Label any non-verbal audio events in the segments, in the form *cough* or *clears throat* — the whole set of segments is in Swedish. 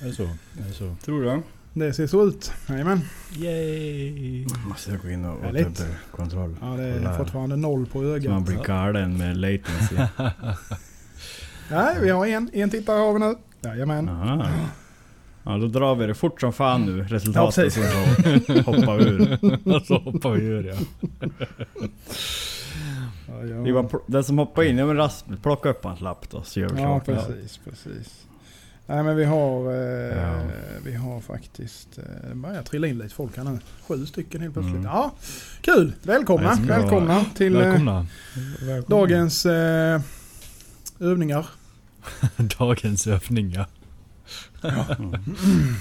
Är det så? Är det så? Tror du? Det ser så ut. Jajamän. Yay! Måste jag gå in och Härligt. återkontroll. Ja, det är Kolla fortfarande noll på Så man ögat. blir galen med latency. *laughs* Nej, vi har en. En tittare har vi nu. Jajamän. Aha. Ja, då drar vi det fort som fan nu, Ja, resultatet. precis. så *laughs* hoppar vi ur. *laughs* Så hoppar vi ur ja. Ja, ja. Det var pl- den som hoppar in, ja men Rasmus, plocka upp hans lapp då så gör vi Ja, precis, precis. Nej men vi har, eh, Ja. vi har faktiskt, eh, börjar trilla in lite folk här nu. Sju stycken helt plötsligt. Mm. Ja, kul! Välkomna, Ja, välkomna till eh, Välkomna. dagens eh, övningar. *laughs* Dagens övningar. Mm. *laughs*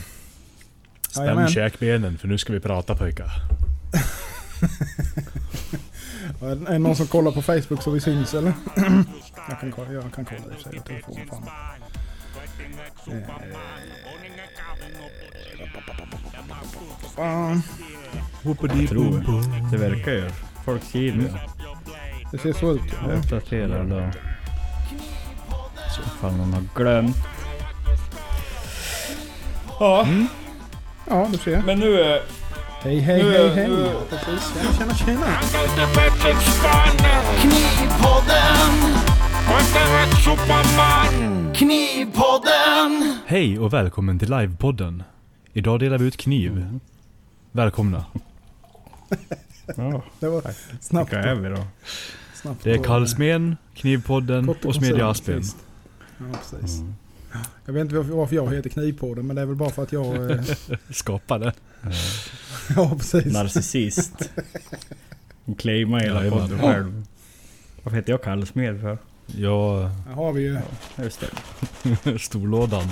Spänn käkbenen för nu ska vi prata pojkar. *laughs* Är det någon som kollar på Facebook så vi syns eller? *clears throat* jag, kan, kolla- jag kan kolla i och för sig. fan. Jag tror det verkar ju. Folk skriver ju. Det ser så ut. Ja. uppdaterar då. Så ifall någon har glömt. Ja, ja, du ser. men nu är... Hej, hej, Nu- hej, hej. nu- Ja, precis. Tjena, tjena, tjena. Knivpodden! Hej och välkommen till livepodden. Idag delar vi ut kniv. Välkomna. Ja, Det var snabbt. vilka är vi då? snabbt Det är på- Karlsmen, Knivpodden Kort och Smedja koncist. Aspen. Ja, precis. Mm. Jag vet inte varför- varför jag heter Knivpodden, men det är väl bara för att jag... eh, *laughs* Skapade. *laughs* ja, precis. Narcissist. *laughs* Hon claimar hela Jajamän. podden själv. Varför heter jag Kallsmed för? Ja, Här har vi ju... Just det. Den storlådan.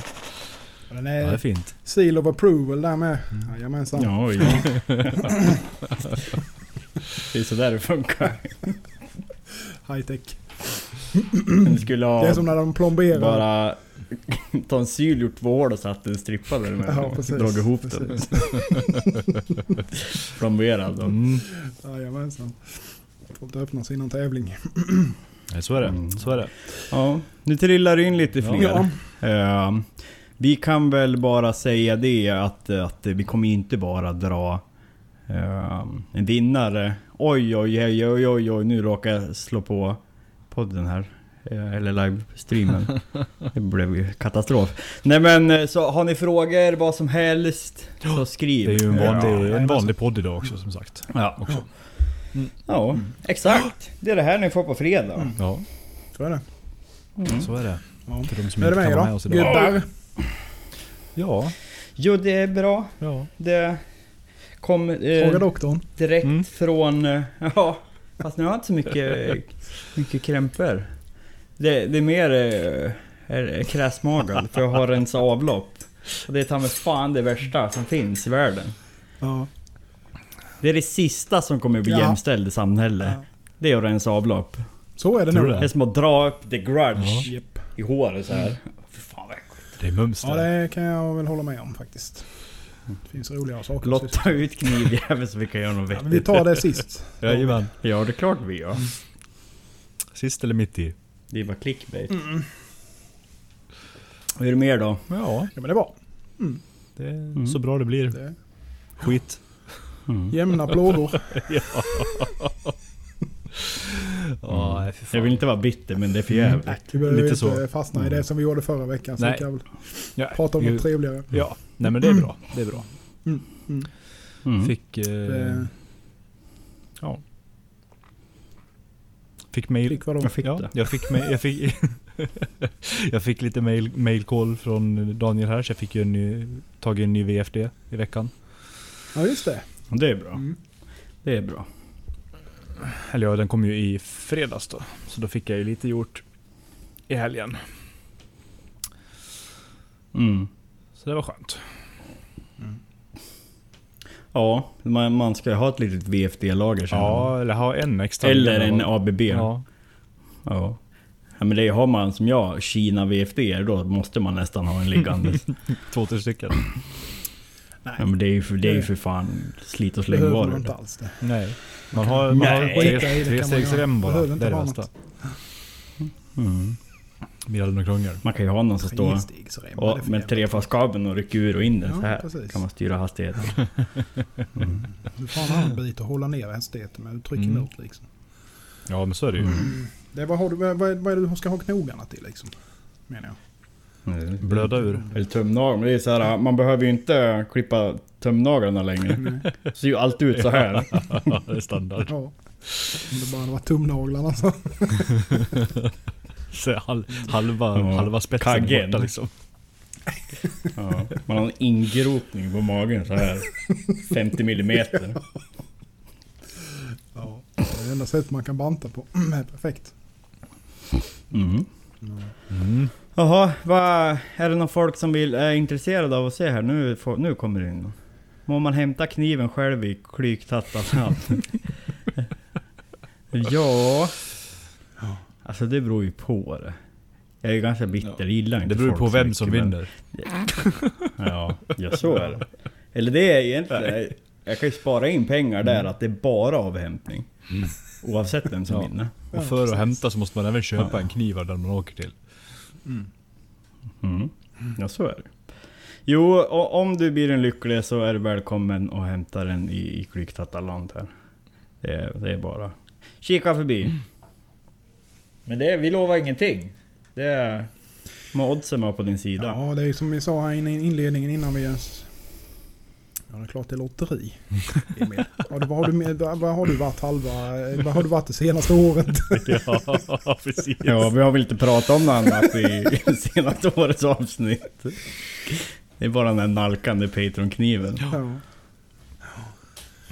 Ja, det är är fint. seal of approval där med. Jajamensan. Ja, oj. *laughs* *laughs* Det är sådär det funkar. *laughs* High tech. Skulle Det är ha som när de plomberar. bara ta en syl, gjort vård och satt en strippa där med. Ja, precis. Dragit ihop den. Precis. Plomberad. då. Mm. Jajamensan. Får inte öppna sig innan tävling. *clears throat* Ja, Så är det. Mm. Så är det. Ja, nu trillar det in lite fler. Ja. Eh, vi kan väl bara säga det att, att vi kommer inte bara dra eh, en vinnare. Oj, oj, oj, oj, oj, oj, nu råkar jag slå på podden här. Eh, Eller livestreamen. *laughs* Det blev ju katastrof. Nej men eh, så har ni frågor, vad som helst, så skriv. Det är ju en vanlig, Ja, en vanlig podd idag också som sagt. Ja, Också. Ja exakt. Det är det här ni får på fredag. Ja, Så är det. Mm. så är det. Ja. För de som är det inte med kan vara er med oss då? idag. Gubbar? Ja, Jo, det är bra. ja. Det kom eh, doktorn. direkt Mm. från... eh, *laughs* Ja, fast nu har jag inte så mycket, mycket krämpor. Det, det är mer eh, kräsmagad, för jag har rensat avlopp. Och det är ta mig fan det värsta som finns i världen. Ja. Det är det sista som kommer bli Ja. jämställd i samhället. Ja. Det är att rensa avlopp. Så är det nog. Det är som att dra upp the grudge Ja. I håret så här. Fy fan vad äckligt. Det är mums Ja, det kan jag väl hålla med om faktiskt. Det finns roligare saker. att Lotta ut knivjäveln så vi kan göra något vettigt. Vi tar det sist. Jajamän. Ja, det är klart vi gör. Sist eller mitt i? Det är bara clickbait. Mm. Hur är det mer då? Ja, Ja men det var. det är Mm. så bra det blir. Det. Skit. Mm. Jämna plågor. *laughs* Ja, fan. Jag vill inte vara bitter men det är för jävligt. Nej, vi behöver Lite inte så. fastna i det som vi gjorde förra veckan. Så Nej. vi kan väl Ja, prata om något trevligare. Ja, nej men det är bra. Det är bra. Mm. Fick... Eh, Det ja. Fick mail. fick vadå? Jag fick ja, jag fick, mail, jag fick, *laughs* jag fick lite mail, mailcall från Daniel här så jag fick ju en ny, tagit en ny VFD i veckan. Ja just det. Det är bra. Mm. Det är bra. Eller ja, den kom ju i fredags då. Så då fick jag ju lite gjort i helgen. Mm. Så det var skönt. Ja, man, man ska ju ha ett litet VFD-lager. Ja, eller ha en extra. Eller en ABB. Ja. Ja. ja. men det har man som jag, Kina VFD, då måste man nästan ha en liggande. *laughs* Två, tre stycken. Nej, ja, men det är ju för, det är ju Det- för fan slit och man slängvaror. inte alls det. Nej. Man har, man Nej. har tre, det man trestegsrem göra. bara. Det är det bästa. Mm. Blir aldrig något krångel. Man kan ju ha någon som står och med trefasskabeln och rycker ur och in den Ja, så här. precis. kan man styra hastigheten. Mm. Du får en annan bit att hålla ner hastigheten med. Du trycker Mm. emot liksom. Ja men så är det ju. Det, vad, har du, vad, vad vad är det du ska ha knogarna till liksom? Menar jag. Mm. Blöda ur. Eller tumnaglar. Men det är så här, man behöver ju inte klippa tumnaglarna längre. Nej. Det ser ju alltid ut så här. *laughs* Ja, det är standard. Ja. Om det bara varit tumnaglarna så. *laughs* Så hal, halva, Ja, halva spetsen kaggen. borta liksom. Ja, man har en ingropning på magen så här 50 millimeter. *laughs* Ja. Det är det enda sättet man kan banta på. *clears throat* Perfekt. Mm. Mm. Jaha, vad, är det någon folk som vill, är intresserade av att se här? Nu, nu kommer det in någon. Må man hämta kniven själv i klyktattan? *laughs* ja... Alltså det beror ju på det. Jag är ju ganska bitter, gillar inte Det beror folk på vem mycket, som men- vinner. *laughs* Ja, ja så är det. Eller det är egentligen... Jag kan ju spara in pengar där att det är bara avhämtning. Oavsett vem som Ja. vinner. Och för att hämta så måste man även köpa en kniv där man åker till. Mm. Ja, så är det. Jo, och om du blir en lycklig så är du välkommen att hämta den i, i Klyktattaland här. Det är, det är bara... Kika förbi. Men det, vi lovar ingenting. Det är... Med oddsen var på din sida. Ja, det är som vi sa här i inledningen innan vi ens... Ja, det är klart det är lotteri. Emil. Ja, det- vad, har du, med- vad vad har du varit halva... Vad har du varit det senaste året? ja, precis. Ja, vi har väl inte pratat om något annat i, senaste årets avsnitt. Det är bara den här nalkande Patreon-kniven. Ja.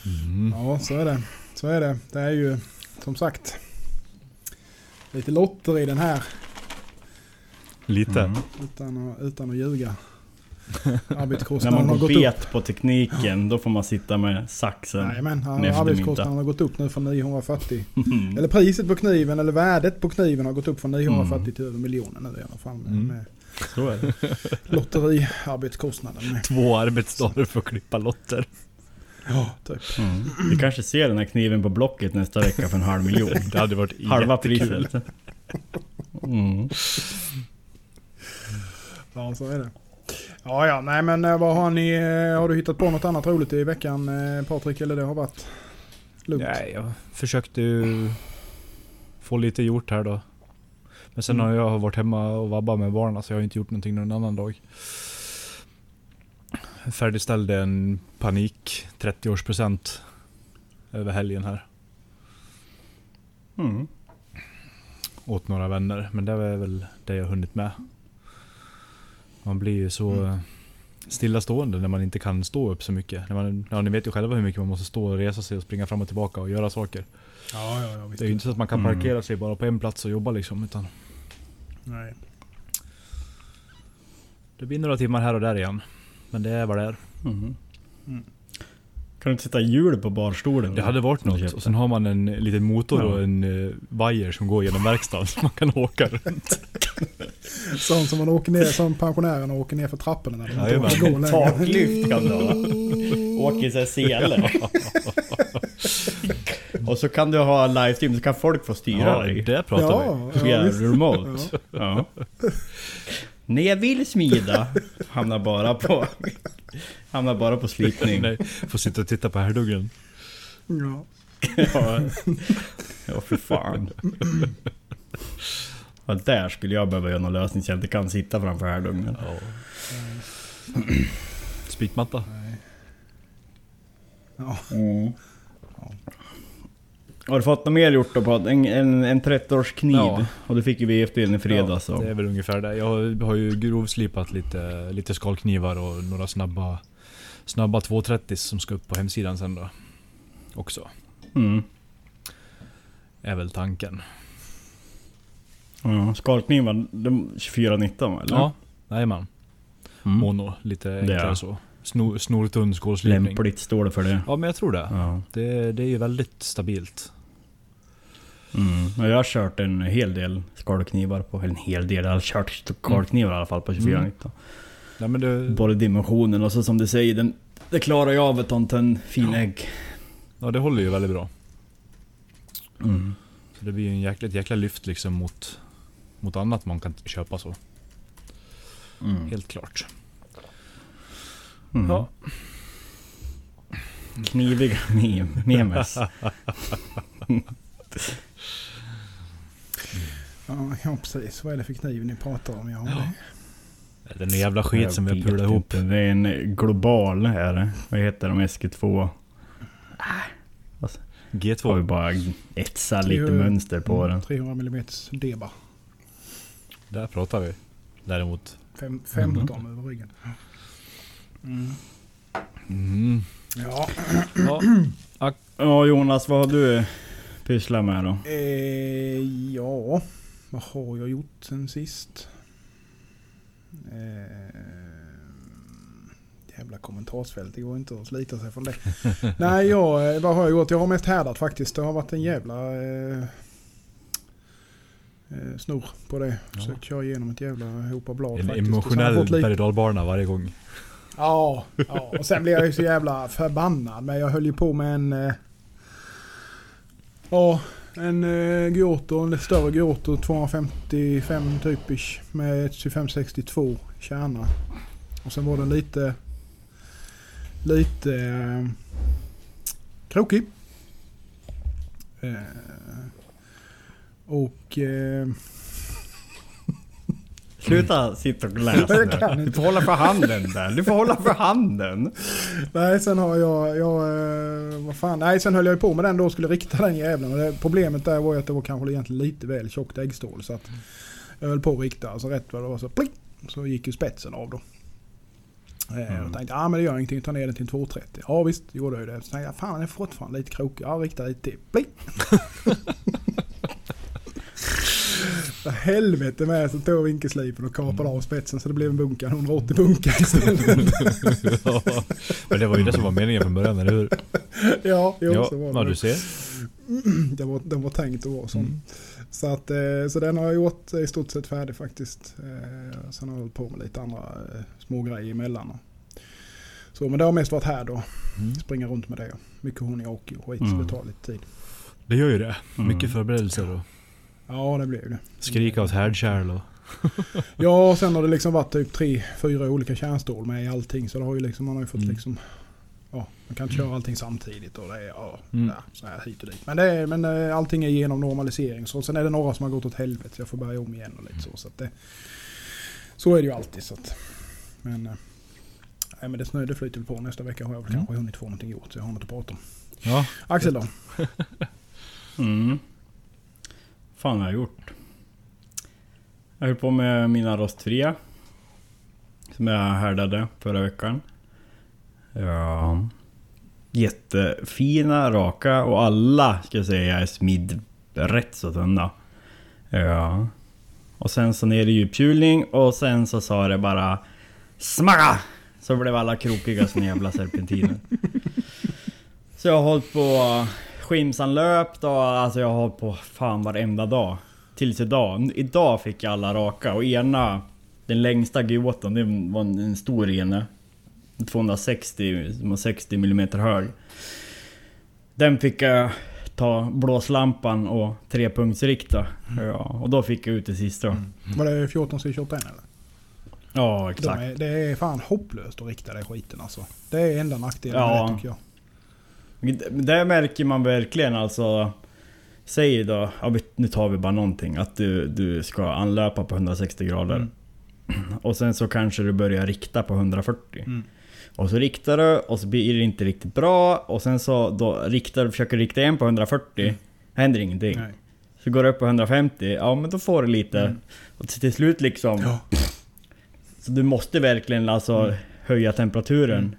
Mm. ja, så är det. Så är det. Det är ju som sagt lite lotter i den här. Lite. Mm. Utan att, utan att ljuga. *laughs* När Arbetskostnaden man har går gått upp. bet på tekniken, då får man sitta med saxen. Nej men eftermiddag. arbetskostnaden har gått upp nu från 940. Mm. *laughs* Eller priset på kniven, eller värdet på kniven har gått upp från 940 till över miljonen nu i alla fall. Mm. med Så är det. *laughs* lotteriarbetskostnaden. Med. Två arbetsdagar för att klippa lotter. Ja, typ. Mm. Vi kanske ser den här kniven på Blocket nästa vecka för en halv miljon. Det hade varit Halva priset. Mm. Ja, så är det. Ja, ja, nej men eh, vad har ni... eh, Har du hittat på något annat roligt i veckan eh, Patrik? Eller det har varit lugnt? Nej, jag försökte ju få lite gjort här då. Men sen Mm. har jag varit hemma och vabbat med barnen så jag har inte gjort någonting någon annan dag. Färdigställde en panik 30-årspresent över helgen här. Mm. Åt några vänner. Men det är väl det jag hunnit med. Man blir ju så Mm. eh, stillastående när man inte kan stå upp så mycket. När man, ja, ni vet ju själva hur mycket man måste stå och resa sig och springa fram och tillbaka och göra saker. Ja, ja. Det är ju inte så att man kan Mm. parkera sig bara på en plats och jobba liksom. Utan Nej. det blir några timmar här och där igen. Men det är vad det är. Mm. Mm. Kan du inte sätta hjul på barstolen? Det hade varit något. Och sen har man en liten motor Ja. och en uh, vajer som går genom verkstaden så *laughs* man kan åka runt. *laughs* Sånt som man åker ner, som pensionärerna åker ner för trapporna när de inte orkar gå längre. Taklyft kan du ha. Åker i så här sele. Och så kan du ha livestream så kan folk få styra Ja, dig. det pratar vi. Ja, ja, Via visst. remote. Ja. När jag vill smida hamnar bara på Hamnar bara på slipning. Nej, får sitta och titta på härduggen. Ja. Ja, ja för fan. Ja, där skulle jag behöva göra någon lösning så jag inte kan sitta framför härdugnen. Ja. Spikmatta. Nej. Ja. Mm. Har du fått något mer gjort då Pad? En, en, en 30-årskniv? Ja. Och du fick ju VFD i fredags Ja, så. det är väl ungefär det. Jag har- har ju grovslipat lite, lite skalknivar och några snabba, snabba 230 som ska upp på hemsidan sen då. Också. Mm. Är väl tanken. Ja, skalknivar, de 2419 va, eller? Ja, jajamän. Mm. Mono, lite enklare så. Snor, snortunn skålslipning. Lämpligt står det för det. Ja men jag tror det. Ja. det. Det är ju väldigt stabilt. Mm. Ja, Jag har kört en hel del skalknivar på, en hel del, jag har kört skalknivar i alla fall på 2419. Nej men det, Både dimensionen och så som du säger, den, det klarar ju av ett sånt en fin ägg. ja, det håller ju väldigt bra. Mm. Så det blir ju en jäkla, ett jäkla lyft liksom mot, mot annat man kan köpa så. Mm. Helt klart. Mm. Ja. Kniviga mem- memes. *laughs* Ja, ja precis. Vad är det för kniv ni pratar om? Ja, det. Den jävla skit som vi har Jag pulat ihop. inte. Det är en global här. Vad heter de? SK2? Har vi G2. bara etsat lite mönster på den. 300 mm deba. Där pratar vi. Däremot. Fem, 15 över ryggen. Mm. Mm. Ja. Ja. Ja Jonas, vad har du pysslat med då? Eh, ja, vad har jag gjort sen sist? Eh, jävla kommentarsfält, det går inte att slita sig från det. *laughs* Nej, jag, eh, vad har jag gjort? Jag har mest härdat faktiskt. Det har varit en jävla eh, eh, snurr på det. Ja. Försökt köra igenom ett jävla hop av blad En faktiskt. Emotionell berg och varje gång. Ja, ja, och sen blev jag ju så jävla förbannad. Men jag höll ju på med en... Eh, ja, en eh, Giotto, en större Giotto 255 typisch med ett 2562 kärna. Och sen var den lite... Lite... Eh, krokig. Eh, och... Eh, Sluta sitta och läsa Jag kan nu. Du får hålla för handen där. Du får hålla för handen. Nej, sen har jag, jag eh, vad fan, nej sen höll jag ju på med den då och skulle rikta den jäveln. Och det, problemet där var ju att det var kanske egentligen lite väl tjockt äggstål. Så att jag höll på att rikta, alltså rätt vad det var så pling, Så gick ju spetsen av då. Eh, Mm. Och tänkte, ja ah, men det gör ingenting, ta ner den till en 230. Ja visst, gjorde jag ju det. Så tänkte jag, fan den är fortfarande lite krokig. Ja, rikta lite till. Pling! *laughs* Helvete med så tog vinkelslipen och kapade av spetsen så det blev en bunka, 180 bunkar istället. *laughs* Ja. Men det var ju det som var meningen från början, eller hur? ja, jo, ja, så var det. ja, du ser. *clears throat* det var, den var tänkt att vara sån. Mm. Så, att, eh, så den har jag gjort i stort sett färdig faktiskt. Eh, sen har jag hållit på med lite andra eh, små grejer emellan. Så, men det har mest varit här då. Mm. Springa runt med det. Mycket honung och skit så Mm. det tar lite tid. Det gör ju det. Mm. Mycket förberedelser och Ja det ju det. skrika åt härdkärl *laughs* och... Ja och sen har det liksom varit typ tre, fyra olika kärnstål med i allting. Så det har ju liksom, man har ju fått Mm. liksom... Ja, man kan inte köra allting samtidigt och det är ja, Mm. ja, så här hit och dit. Men, det är, men eh, allting är genom normalisering. Så sen är det några som har gått åt helvete så jag får börja om igen och lite så. Så, att det, så är det ju alltid. Så att, men, eh, nej, men det snö det flyter på. Nästa vecka har jag väl Mm. kanske hunnit få någonting gjort så jag har något att prata om. Ja. Axel då? *laughs* Mm. Fan har jag gjort? Jag höll på med mina rostfria. Som jag härdade förra veckan. Ja. Jättefina, raka och alla ska jag säga är smidd rätt så tunna. Ja. Och sen så ner i djupkylning och sen så sa det bara SMACKA! Så blev alla krokiga som jävla serpentiner. *laughs* Så jag har hållit på skimsanlöp då, alltså jag har hållit på fan varenda dag. Tills idag. Idag fick jag alla raka och ena, den längsta Gioton, det var en, stor ene. 260, som var 60 mm hög. Den fick jag ta blåslampan och trepunktsrikta. Ja, och då fick jag ut det sista. Var det 14 C28 eller? Ja, De exakt. är, det är fan hopplöst att rikta den skiten alltså. Det är enda nackdelen Ja. med det tycker jag. Det märker man verkligen alltså. Säg då, ja, nu tar vi bara någonting. Att du, du ska anlöpa på 160 grader. Mm. *clears throat* Och sen så kanske du börjar rikta på 140. Mm. Och så riktar du och så blir det inte riktigt bra. Och sen så då riktar du, försöker rikta igen på 140. Händer ingenting. Nej. Så går du upp på 150, ja men då får du lite. Mm. Och till slut liksom. Ja. Så du måste verkligen alltså Mm. höja temperaturen.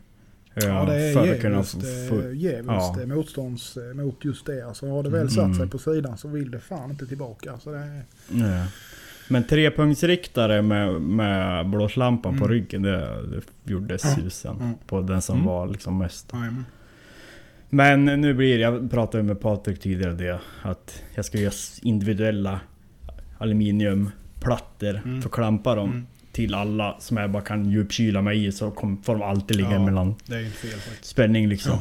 Ja, det är för att kunna djävulskt, få... eh, ja. eh, motstånds eh, mot just det. Alltså har det väl Mm. satt sig på sidan så vill det fan inte tillbaka. Alltså det är, Nej. Men trepunktsriktare med, med blåslampan på Mm. ryggen, det, det gjorde susen. Mm. På den som Mm. var liksom mest. nej, men, nu blir det, jag pratade med Patrik tidigare det, att jag ska göra individuella aluminiumplattor Mm. för att klampa dem. Till alla som jag bara kan djupkyla mig i så får de alltid ligga Ja. mellan det är inte fel faktiskt. spänning liksom.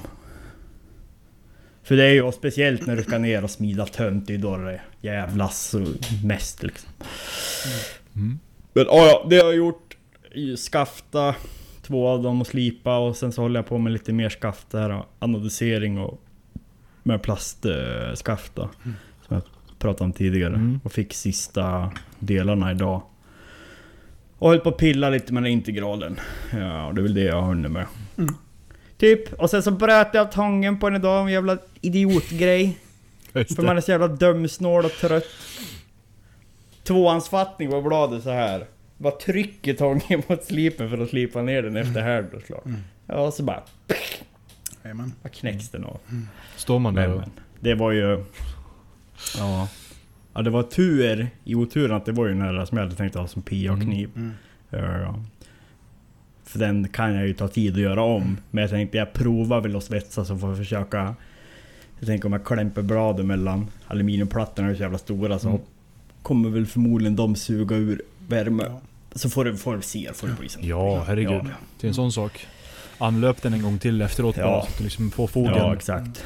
För det är ju speciellt när du ska ner och smida tömt, det är då det jävlas mest liksom. Mm. Men ja, ja, det har jag gjort. Skafta två av dem och slipa och sen så håller jag på med lite mer skaft där. Anodisering och med plastskaft då. Mm. Som jag pratade om tidigare. Mm. Och fick sista delarna idag. Och höll på att pilla lite med den integralen. Ja, det är väl det jag har hunnit med. Mm. Typ. Och sen så bröt jag tången på den idag. En jävla idiotgrej. För man är så jävla dömsnål och trött. Tvåhandsfattning på bladet så här. Bara trycker tången mot slipen för att slipa ner den efter härdslag. Mm. Ja, och så bara, Jajamän. bara knäcks den av. Står man där Men, och... det var ju... Ja. Ja, det var tur i oturen att det var ju den här som jag hade tänkt ha som PA-kniv. Mm. Ja. För den kan jag ju ta tid att göra om. Men jag tänkte jag provar väl att svetsa så får jag försöka... Jag tänker om jag klämper bladen mellan aluminiumplattorna är så jävla stora så Mm. kommer väl förmodligen de suga ur värme. Ja. Så får du, får du se, får du bli sen. Ja, herregud. Ja. Det är en sån sak. Anlöp den en gång till efteråt Ja. bara, så att du liksom får fogen Ja, exakt.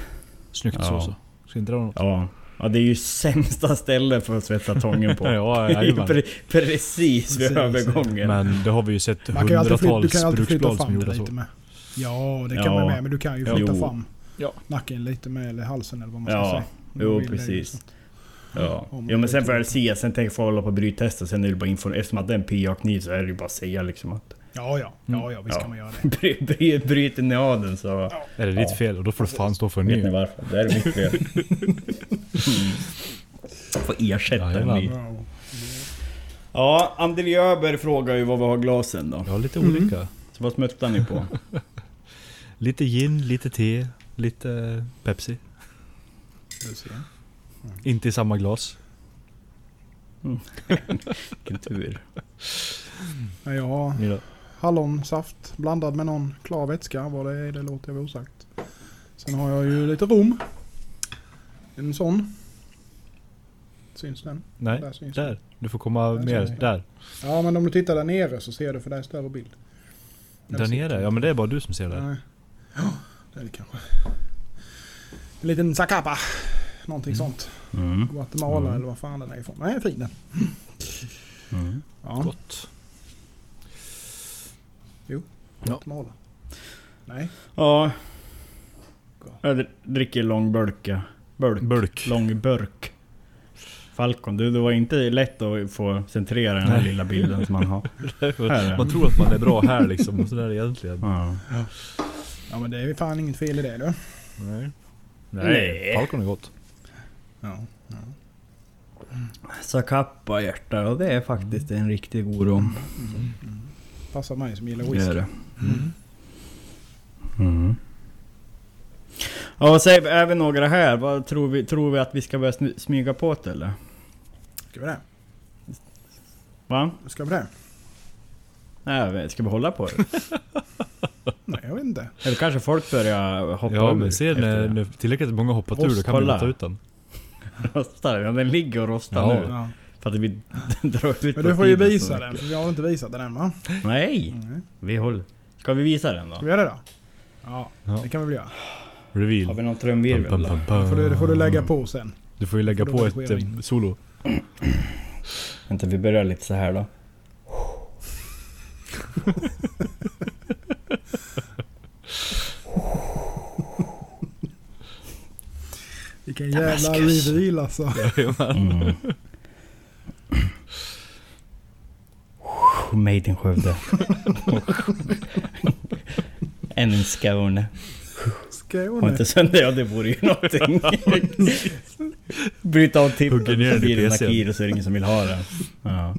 snyggt Ja. så. så. Ska inte dra något. Ja. Ja, det är ju sämsta stället för att svetsa tången på. *laughs* Ja, pre precis vid Precis. övergången. Men det har vi ju sett hundratals bruksblad som gjorde så. lite med. Ja, det kan Ja. man med. Men du kan ju flytta Jo. fram Ja. nacken lite med, eller halsen eller vad man ska Ja. säga. Jo, precis. så. Ja. Ja men sen får jag se, sen tänker jag få hålla på och bryttesta, sen är det bara info. Eftersom att det är en PA-kniv så är det ju bara att säga liksom att Ja, ja. Ja, ja, visst Ja. kan man göra det. *laughs* bry, bry, bryter ni av den så Är det ditt fel? Och då får du fan stå för en vet ni ny. varför. Det är mitt fel. *laughs* mm. Får ersätta en Jajamän. ny. Ja. Ja, André Öberg frågar ju vad vi har glasen då. Ja, lite Mm. olika. Så vad smuttar ni på? *laughs* Lite gin, lite te, lite Pepsi. Ser. Inte i samma glas. Vilken tur. Ja, jag har? Hallonsaft blandad med någon klar vätska. Vad det är, det låter jag vara osagt. Sen har jag ju lite rom. En sån. Syns den? Nej, Där syns där. Du får komma Där mer. Där. Ja, men om du tittar där nere så ser du för det är större bild. Där nere? Ja men det är bara du som ser det. Nej. Ja, det är det kanske. En liten Zacapa. Någonting sånt. Mm. Guatemala Mm. eller vad fan den är ifrån. Nej, fin den. Mm. Ja, Gott. Guatemala. Nej. Ja. Jag dr- dricker långburk. ja. Burk. Burk. Lång burk. Falcon, du, det var inte lätt att få centrera den här Nej. lilla bilden som man har. *laughs* Här är Man tror att man är bra här liksom, och sådär egentligen. Ja. Ja, men det är ju fan inget fel i det du. Nej. Nej. Falcon är gott. Ja. Zacapa hjärta, och det är faktiskt en riktig god rom. Passar mig som gillar Det är whisky. det. Mm. Mm. Ja, vad säger vi? Är vi några här? Vad tror vi, tror vi att vi ska börja smy- smyga på det eller? Ska vi det? Va? Ska vi det? Nej, ska vi hålla på det? *laughs* Nej, jag vet inte. Eller kanske folk börjar hoppa Ja ur men se när, det. när tillräckligt många hoppat ur, då kan man Kolla. ta ut den. *laughs* Rostar, ja den ligger och rostar Ja. nu. Ja. För att vi *laughs* drar ut Men du får ju visa den, för vi har inte visat den än va? Nej, Nej. vi håller. Ska vi visa den Ska då? vi göra det då? Ja, Ja. det kan vi väl göra. Har Reveal. vi någon Pum, trumvirvel pum. Det får du, det får du lägga på sen. Du får ju lägga Då på får ett eh, in. solo. Vänta, vi börjar lite så här då. Vilken jävla Damaskus. reveal alltså. Mm. Made in Skövde. Än *laughs* en Skåne. Skåne. inte sönder, ja det vore ju någonting. Bryta av tippen så blir det. Nakir och så är det ingen som vill ha den. Ja,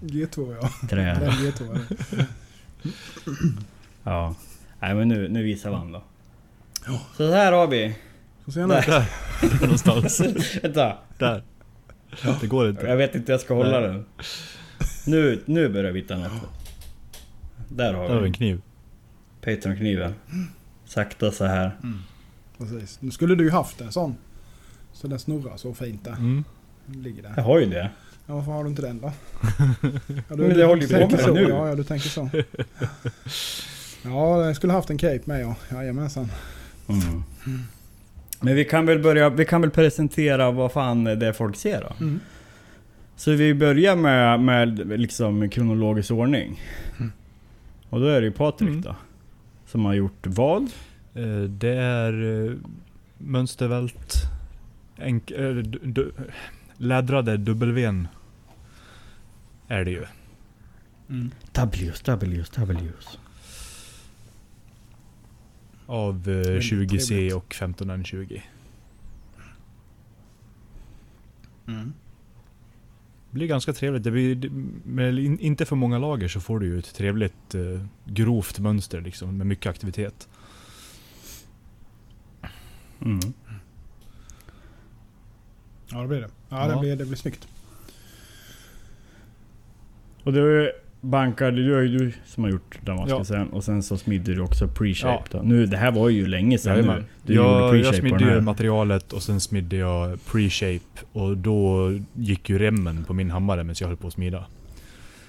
G2 ja. Den trä. G2 är det. Ja. Nej men nu, nu visar man då. Så här har vi. Får se nu. Där. Någonstans. *laughs* Vänta. Där. Det går inte. Jag vet inte hur jag ska hålla Nej. den. Nu, nu börjar vi hitta något. Där Där har vi vi en kniv. Patronkniven. Sakta så här. Precis. Nu skulle du ju haft en sån. Så den snurrar så fint där. Mm. Ligger där. Jag har ju det. Ja, varför har du inte den då? *laughs* Ja, Men det håller ju på med så. nu. Ja, ja, du tänker så. Ja, jag skulle haft en cape med ja. Jajamensan. Mm. Men vi kan väl börja, vi kan väl presentera vad fan det är folk ser då. Mm. Så vi börjar med, med liksom kronologisk ordning. Mm. Och då är det ju Patrik Mm. då. Som har gjort vad? Eh, Det är eh, mönstervält, enk, eh, du, lädrade W'n. Är det ju. Mm. W's, W's, W's. Av eh, Väldigt 20C trevligt. och 15N20. Blir ganska trevligt. Det blir, det- med in, inte för många lager så får du ju ett trevligt eh, grovt mönster liksom, med mycket aktivitet. Mm. Ja det blir det. Ja, Det, Ja. blir, det blir snyggt. Och det är ju du som har gjort damaskusen Ja. och sen så smidde du också pre-shape Ja. Nu, det här var ju länge sedan Jajamän. nu. Du gjorde jag, jag pre-shape på smidde ju materialet och sen smidde jag pre-shape och då gick ju remmen på min hammare medan jag höll på att smida.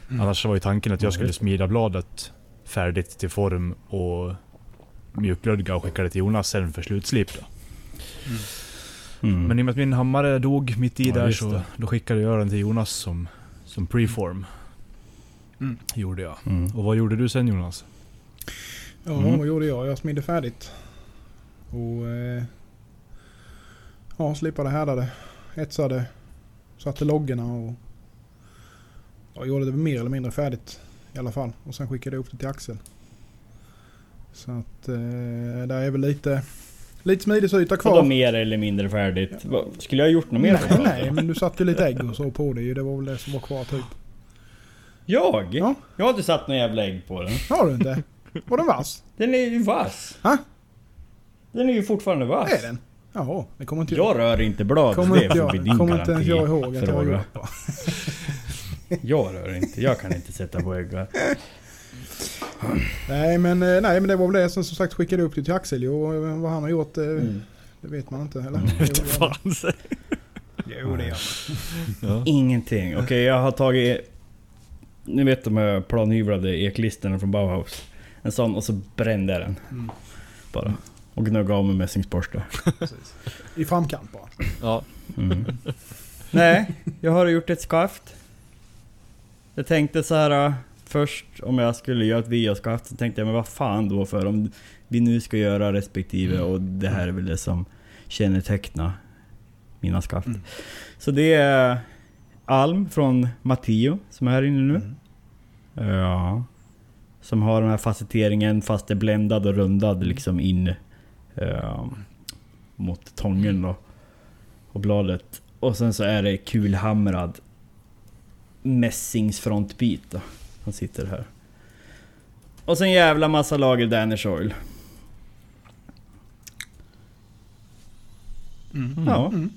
Mm. Annars var ju tanken att Ja, jag skulle smida bladet färdigt till form och mjukglödga och skicka det till Jonas sen för slutslip då. Mm. Men i och med att min hammare dog mitt i Ja, där så då skickade jag den till Jonas som, som preform. Mm. Gjorde jag. Mm. Och vad gjorde du sen Jonas? Ja, Mm. vad gjorde jag? Jag smidde färdigt. Och... Eh, ja, slipade, härdade, etsade, satte loggorna och... Ja, gjorde det mer eller mindre färdigt i alla fall. Och sen skickade jag upp det till Axel. Så att eh, där är väl lite... Lite smidesyta kvar. mer eller mindre färdigt. Vad- Skulle jag ha gjort något mer? Nej, nej, men du satte ju lite ägg och så på det ju. Det var väl det som var kvar typ. Jag? Ja. Jag har inte satt någon jävla ägg på den. Har du inte? Var den vass? Den är ju vass. Ha? Den är ju fortfarande vass. Är den? Jaha, det kommer inte jag... Jag rör inte bladet, Kommer det inte får bli jag, din kommer inte ens jag garanti. ihåg att jag gjort. Jag rör inte, jag kan inte sätta på äggar. Nej men, eh, nej men det var väl det. Sen som sagt skickade jag upp det till Axel och vad han har gjort eh, Mm. det vet man inte eller? Mm. Det gör man. Jo det gör man. Ja. Ingenting. Okej, jag har tagit... Ni vet de här planhyvlade eklisterna från Bauhaus. En sån och så brände jag den. Mm. Bara. Och gnugga av med mässingsborste. I framkant bara. Ja. Mm. *laughs* Nej, jag har gjort ett skaft. Jag tänkte så här äh, först om jag skulle göra ett VA-skaft så tänkte jag men vad fan då för om vi nu ska göra respektive och det här är väl det som kännetecknar mina skaft. Mm. Så det är Alm från Matteo som är här inne nu. Mm. Ja. Som har den här facetteringen fast det är bländad och rundad liksom in eh, mot tången då. Och bladet. Och sen så är det kulhamrad mässingsfrontbit då. Som sitter här. Och sen jävla massa lager Danish oil. Mm. Ja. Mm.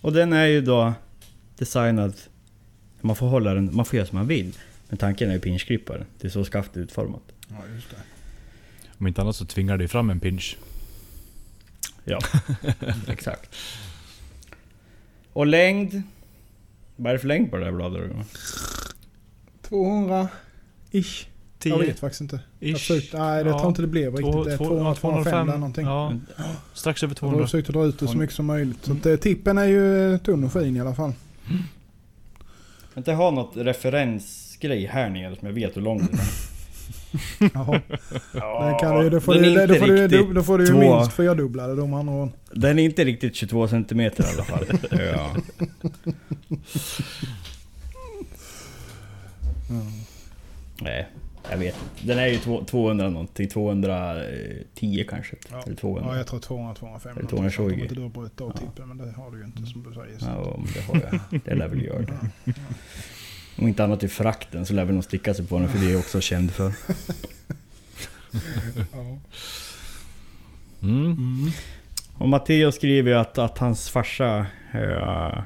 Och den är ju då designad... Man får hålla den, man får göra som man vill. Men tanken är ju pinchklipparen. Det är så skaftet är utformat. Ja just det. Om inte annat så tvingar det fram en pinch. Ja, *laughs* exakt. Och längd? Vad är det för längd på det där bladet? då? 200 ish. Jag 10 vet faktiskt inte. Jag ish. försökte, nej det Ja. tror inte det blev riktigt. Det är 200, 205 där någonting. Ja, strax över Jag har 200. försökt dra ut det så mycket som möjligt. Så att, eh, tippen är ju eh, tunn och fin i alla fall. Jag inte ha något referensgrej här nere som jag vet hur lång den är. *laughs* Ja, Den kan du, då, får den du, då, får du, då, då får du ju två- minst fyrdubblade de andra åren. Den är inte riktigt 22 cm i alla fall. *laughs* ja. Nej, jag vet inte. Den är ju två- 200 någonting. 210 kanske. Ja. Eller 200. Ja, jag tror 200, 205. Eller någonting sånt, 220. Om inte du har brutit av Ja. tippen, men det har du ju inte som du säger. Så. Ja, men det har jag. Det lär väl göra det. Om inte annat i frakten så lär väl någon sticka sig på den för det är jag också känd för. Ja. Mm. Och Matteo skriver ju att, att hans farsa eh,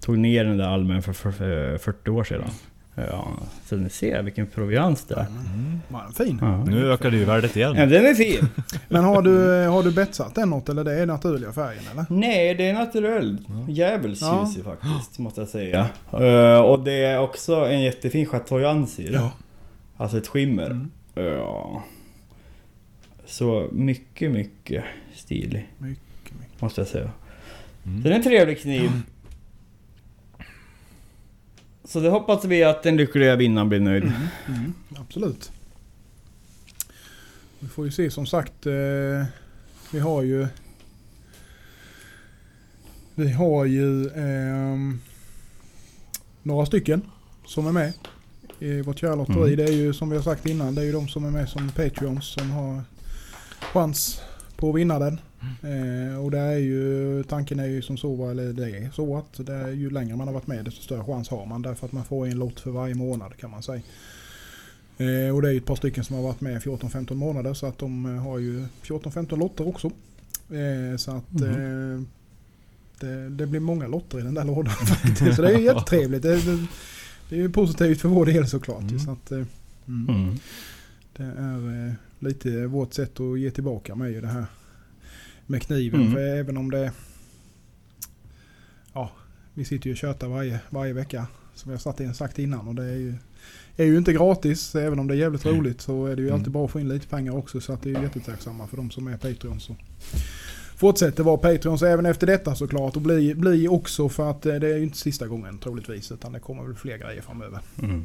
tog ner den där almen för, för, för 40 år sedan. Ja, så ni ser vilken provians det är. Mm. Var den fin? Ja. Nu ökar det ju värdet Ja, igen. den är fin! *laughs* Men har du, har du betsat den något eller det är naturliga färgen eller? Nej, det är naturell. Ja. Djävulsljusig faktiskt, måste jag säga. Eh, och det är också en jättefin Chateau Ansir. Alltså ett skimmer. Mm. Ja. Så mycket, mycket stilig. Mycket, mycket. Måste jag säga. Mm. Den är en trevlig kniv. Så det hoppas vi att den lyckliga vinnaren blir nöjd. Mm, mm, absolut. Vi får ju se som sagt. Eh, vi har ju... Vi har ju ehm, några stycken som är med i vårt kära lotteri. Mm. Det är ju som vi har sagt innan. Det är ju de som är med som Patreons som har chans på att vinna den. Eh, och det är ju, tanken är ju som så, eller det är så att det är ju längre man har varit med desto större chans har man. Därför att man får en lott för varje månad kan man säga. Eh, och det är ju ett par stycken som har varit med 14-15 månader så att de eh, har ju 14-15 lotter också. Eh, så att eh, det, det blir många lotter i den där lådan *laughs* faktiskt. Så det är ju jättetrevligt. Det, det, det är ju positivt för vår del såklart. Mm. Så att, eh, mm. Mm. Det är lite vårt sätt att ge tillbaka med ju det här med kniven. Mm. För även om det... Ja, vi sitter ju och tjötar varje, varje vecka. Som jag satt in, sagt innan. Och det är ju, är ju inte gratis. Även om det är jävligt roligt så är det ju Mm. alltid bra att få in lite pengar också. Så att det är ju jättetacksamma för de som är Patreons. Så. Fortsätter vara Patreons även efter detta såklart. Och bli, bli också för att eh, det är ju inte sista gången troligtvis. Utan det kommer väl fler grejer framöver. Mm.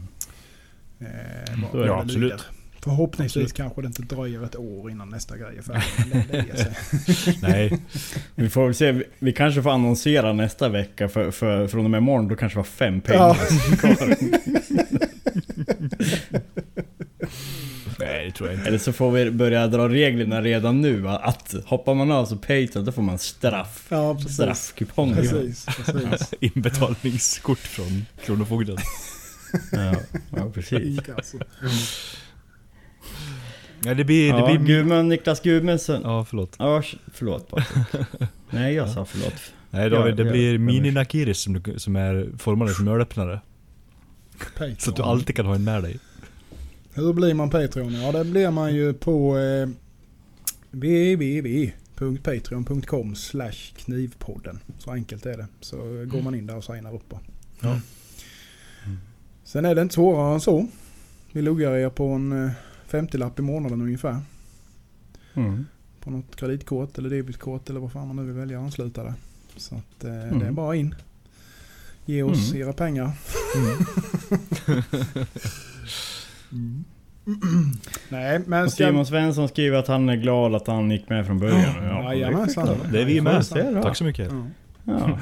Eh, vad Ja, absolut. lider. Förhoppningsvis Absolut. kanske det inte dröjer ett år innan nästa grej är färdig. det- det. *laughs* Nej, Vi får se, vi- kanske får annonsera nästa vecka för, för från och med imorgon då kanske vi har fem pengar kvar. *laughs* nej det tror jag inte. Eller så får vi börja dra reglerna redan nu att hoppar man av så Patreon då får man straff. Ja. Straffkuponger. Precis, precis. Inbetalningskort från Kronofogden. Ja, ja precis. Alltså. Ja, det blir... Ja, det blir Gudmund, Niklas Gudmundsson. ja, förlåt. Ja, förlåt Patrik. *laughs* Nej, jag sa förlåt. Nej, David, Ja, det ja, blir jag mini. Nakiris som, du- som är formade som ölöppnare. Patreon. Så att du alltid kan ha en med dig. Hur blir man Patreon? Ja, det blir man ju på eh, www.patreon.com slash knivpodden. Så enkelt är det. Så går man in där och signar upp. Ja. Mm. Sen är det inte svårare än så. Vi luggar er på en eh, 50-lapp i månaden ungefär. Mm. På något kreditkort eller debitkort eller vad fan man nu vill välja att ansluta det. Så att eh, det är Mm. bara in. Ge oss Mm. era pengar. *laughs* Nej men ska... Simon Svensson skriver att han är glad att han gick med från början. Ja, Jajamensan. det är vi med. Tack så mycket. Ja.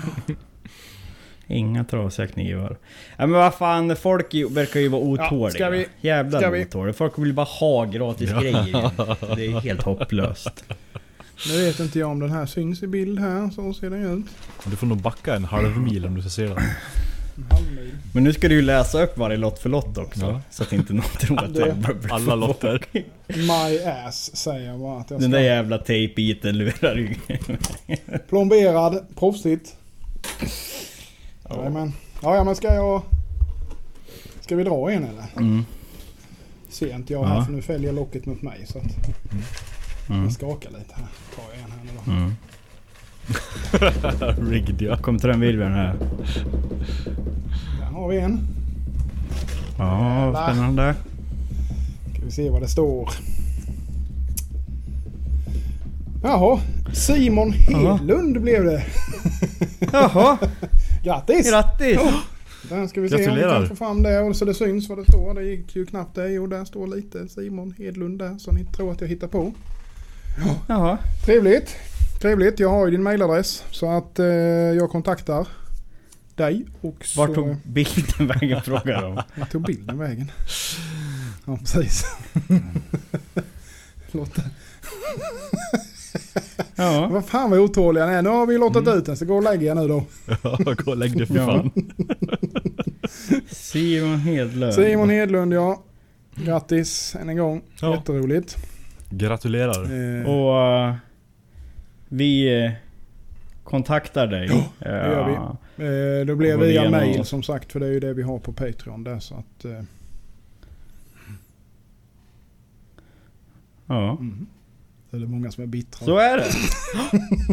Ja. Inga trasiga knivar. Ja, men vad fan, folk verkar ju vara otåliga. ska vi- Jävlar ska vi- otåliga. Folk vill bara ha gratis grejer. Det är helt hopplöst. *laughs* Nu vet inte jag om den här syns i bild här. Så ser den ut. Du får nog backa en halv mil om du ska se den. En halv mil. Men nu ska du ju läsa upp varje lott för lott också. Ja. Så att inte någon tror att Det- bara Alla lotter. My ass säger jag bara att jag Den ska. där jävla tejpbiten lurar ju. Plomberad, proffsigt. Jajamän. Ja, ja men ska jag... Ska vi dra en eller? Mm. Ser inte jag här Ja. för nu fäljer locket mot mig så att Mm. jag skakar lite här. Tar jag en här nu då. Mm. *laughs* Rigged ja. Kom trumvirveln här. Där har vi en. Ja, Jävlar. spännande. Ska vi se vad det står. Jaha, Simon Hedlund blev det. Jaha, *laughs* Grattis! grattis! Där ska vi se om vi kan få fram det och så det syns vad det står. Det gick ju knappt det. Jo, där står lite Simon Hedlund där så ni tror att jag hittar på. Jaha. Trevligt. Trevligt. Jag har ju din mailadress så att eh, jag kontaktar dig och så... Vart tog bilden vägen *laughs* frågar de. Vart tog bilden vägen? Ja, precis. Låt Ja. *laughs* Vad fan vad otåliga ni är. Nu har vi låtit ut den så gå och lägg er nu då. Ja, gå och lägg dig för fan. *laughs* Simon Hedlund. Simon Hedlund ja. Grattis än en gång. Ja. Jätteroligt. Gratulerar. Eh, Och eh, vi eh, kontaktar dig. Ja, det gör vi. eh, det blir Går via mail som sagt för det är ju det vi har på Patreon där så att... Eh, Ja. mm. Det är många som är bittra. Så är det.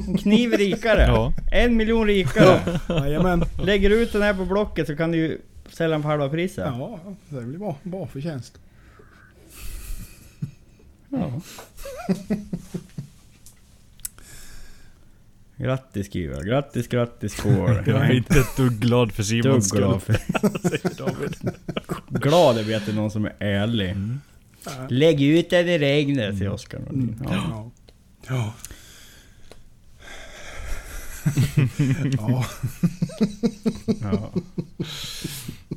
En kniv rikare. Ja. En miljon rikare. Jajamän. Lägger ut den här på Blocket så kan du ju sälja den för halva priset. Ja, det blir bra. Bra förtjänst. Ja. Grattis skriver jag. Grattis, grattis skål. Jag är inte ett dugg glad för Simons skull. *laughs* glad för... glad över att det är någon som är ärlig. Lägg ut den i regnet, säger Oskar Nordin. Ja. Ja. Ja. *laughs* ja. Ja.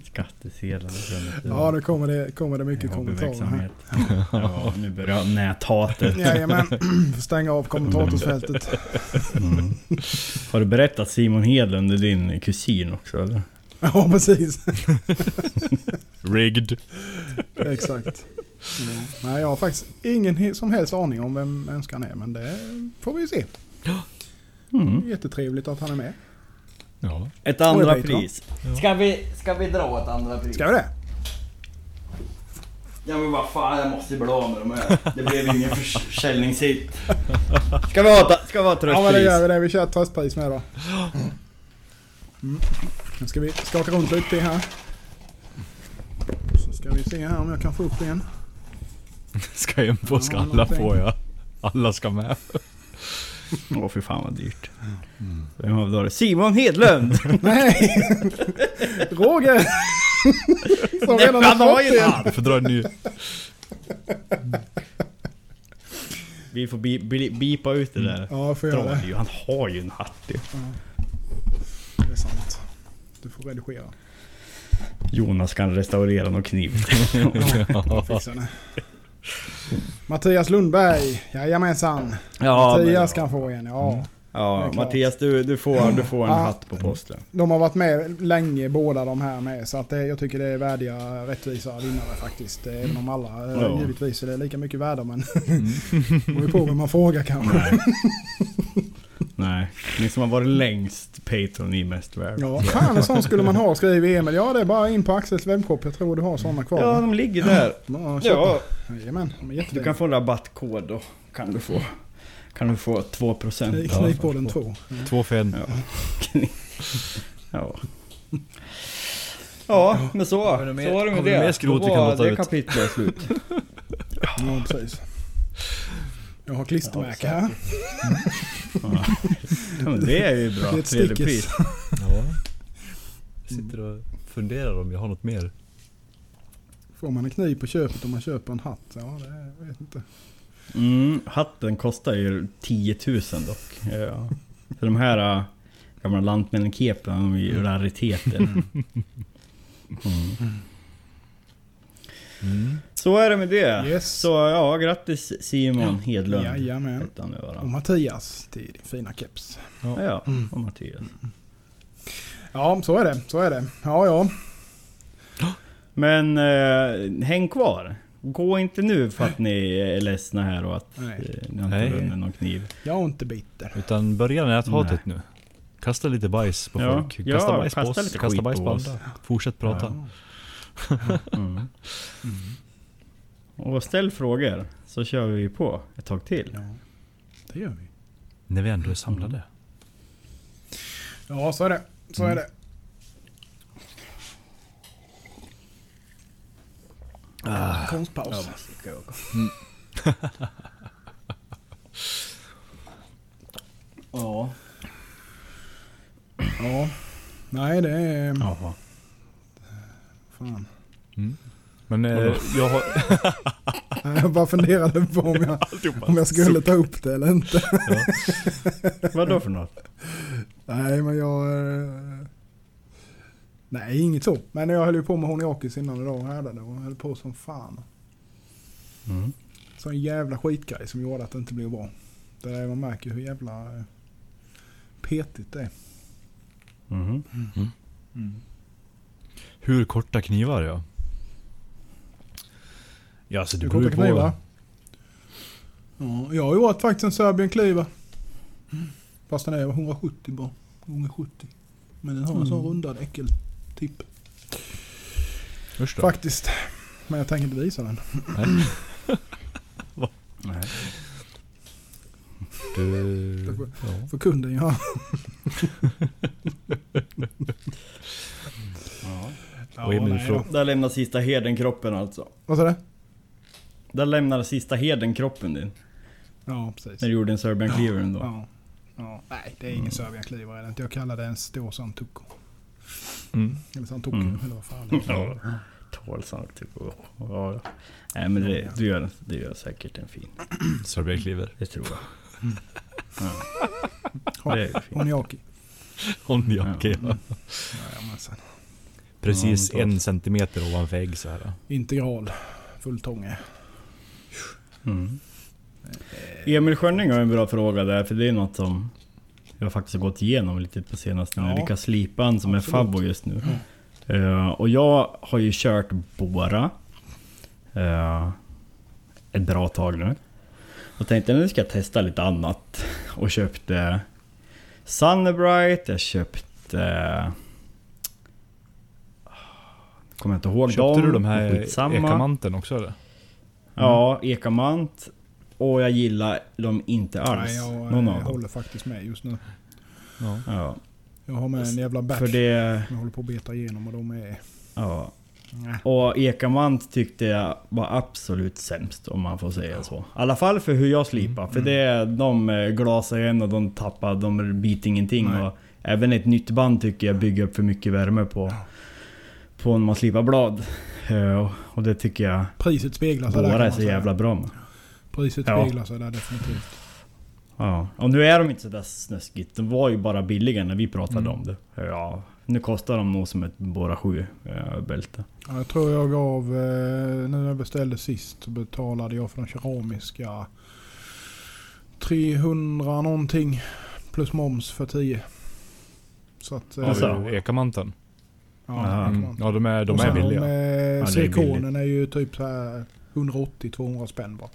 Skattesedlar ja, nu kommer det, kommer det mycket kommentarer här. Ja, nu börjar näthatet. Jajamän, stänga av kommentatorsfältet. Mm. Har du berättat Simon Hedlund är din kusin också eller? Ja, precis. *laughs* *laughs* Rigged. Exakt. Ja. Nej, jag har faktiskt ingen som helst aning om vem önskan är, men det får vi se. Mm. Jättetrevligt att han är med. Ja. Ett andra pris. Ska vi, ska vi dra ett andra pris? Ska vi det? Ja men vad fan, jag måste ju bli av med de här. Det blev ingen *laughs* försäljningshit. *laughs* Ska vi ha, ska vi ha Ja, men det gör tröstpris? vi det. Vi kör ett tröstpris med då. *gasps* Mm. Nu ska vi skaka runt lite här. Så ska vi se här om jag kan få upp en. *laughs* Ska jag på ska Ja, alla få ja. Alla ska med. *laughs* Åh fy fan vad dyrt. Vem har vi då? Simon Hedlund! *laughs* Nej! Roger! Som redan Han har fått en. en! Du får dra en ny. Vi får bi, bi, bipa ut det där. Ja, jag får göra det. det. Han har ju en hatt ju. Det är sant. Du får redigera. Jonas kan restaurera någon kniv. Jag fixar det. Mattias Lundberg. Jajamensan. Ja, Mattias kan få en, ja. Det ja. Mattias du, du, får, du får en Ja. hatt på posten. De har varit med länge båda de här med. Så att det, jag tycker det är värdiga, rättvisa vinnare faktiskt. Även om alla eh, Ja. givetvis är lika mycket värda men... det *laughs* beror på vem man frågar kanske. Nej. Ni som har varit längst Patreon, ni är mest värda. Ja, fan en sån skulle man ha skriver Emil. Ja det är bara in på Axels webbshop. Jag tror du har sådana kvar. Ja, de ligger där. Ja, Ja. Jajamän, de är du kan få en rabattkod då. Kan du få. Kan du få 2%. Kni- Knipborden 2. Två för en. Ja. ja. Ja, men så. Så var det med det. Då var det kapitlet slut. Ja, precis. Jag har klistermärke här. Ja. Det är ju bra. Det är ett stickis. pris. Ja. Jag sitter och funderar om jag har något mer. Får man en kniv på köpet om man köper en hatt? Ja, det jag vet inte. Mm, hatten kostar ju 10 000 dock. Ja. Så de här äh, gamla lantmännen-kepen, de är ju rariteter. *laughs* Mm. Mm. Så är det med det. Yes. Så ja, grattis Simon Hedlund. Jajamän. Och Mattias till din fina keps. Ja, och Mattias. Ja, så är det. Så är det. Ja, ja. Men eh, häng kvar. Gå inte nu för att ni är ledsna här och att Nej. eh, ni har inte Nej. vunnit någon kniv. Jag är inte bitter. Utan börja näthatet nu. Kasta lite bajs på Ja, folk. Kasta ja, bajs på kasta oss. lite Kasta bajs på på oss. andra. Fortsätt prata. Mm. Och ställ frågor så kör vi på ett tag till. Ja, det gör vi. När vi ändå är samlade. Ja, så är det. Så är det. Ah. Konstpaus. *laughs* Ja. Ja. Nej, det är... Jaha. Fan. Men eh, jag har... *laughs* Jag bara funderade på om jag, *laughs* om jag skulle ta upp det eller inte. *laughs* Vad då för något? Nej, men jag... eh, Nej, inget så. Men jag höll ju på med Honiakis innan idag och härdade och höll på som fan. Mm. Så en jävla skitgrej som gjorde att det inte blev bra. Det är, man märker hur jävla eh, petigt det är. Mhm. Hur korta knivar ja. Ja alltså det Du beror korta ju knivar? på. Ja, jag gjort faktiskt en Serbian kniva. Fast den är 170 bara. Gånger 70. Men den har en sån Mm. rundad äckeltipp. Usch då. Faktiskt. Men jag tänker inte visa den. Nej. *laughs* Du... får- Ja. För kunden ja. *laughs* Ja. Och Emil nej frå- då. Där lämnar sista herden kroppen alltså. Vad sa du? Där lämnar sista herden kroppen din. Ja, precis. När du gjorde en Serbian Cleaver ändå. Ja. Ja. Nej, det är ingen Mm. Serbian Cleaver är det inte. Jag kallar det en stor sån tucko. Mm. Eller sån tucko, Mm. eller vad fan det är. Ja. Tålsang typ. Ja. Nej men det, du, gör, du gör säkert en fin. Sorbet Cleaver. Det tror jag. Ja. Det är fint. Oniaki. Onjake. Ja. Ja, men sen. Precis Ja, en centimeter ovanför ägg så här. Integral. Fulltånge. Mm. Emil Schönning har en bra fråga där, för det är något som jag faktiskt har gått igenom lite på senaste nu. Ja. Vilka slipan som Absolut. är favvo just nu. Eh, och jag har ju kört Bora. eh, ett bra tag nu. Och tänkte nu ska jag testa lite annat. Och köpte Sunbright, jag köpte... Kommer jag inte ihåg Köpte dem. du de här Skitsamma. ekamanten också eller? Ja, Ekamant. Och jag gillar dem inte alls. Nej, jag någon av dem. håller faktiskt med just nu. Ja. Ja, Jag har med en jävla batch. för det... Jag håller på att beta igenom och de är... Ja. Nej. Och Ekamant tyckte jag var absolut sämst om man får säga så. I alla fall för hur jag slipar. För det, de glasar igen och de tappar, de biter ingenting. Nej. Och även ett nytt band tycker jag bygger upp för mycket värme på, på när man slipar blad. Eh, Och det tycker jag Priset speglar sig där är så säga. jävla bra med. Priset Ja. speglar sig där definitivt. Ja, och nu är de inte sådär snuskigt. De var ju bara billiga när vi pratade Mm. om det. Ja, nu kostar de nog som ett Bora 7 äh, bälte. Ja, jag tror jag gav... Eh, nu när jag beställde sist så betalade jag för de keramiska 300 någonting. Plus moms för 10. Så att... eh, Alltså. Du ekamanten? Ja, Mm. Ja de är, de är billiga. De, eh, är silikonen är ju typ så här 180-200 spänn bara.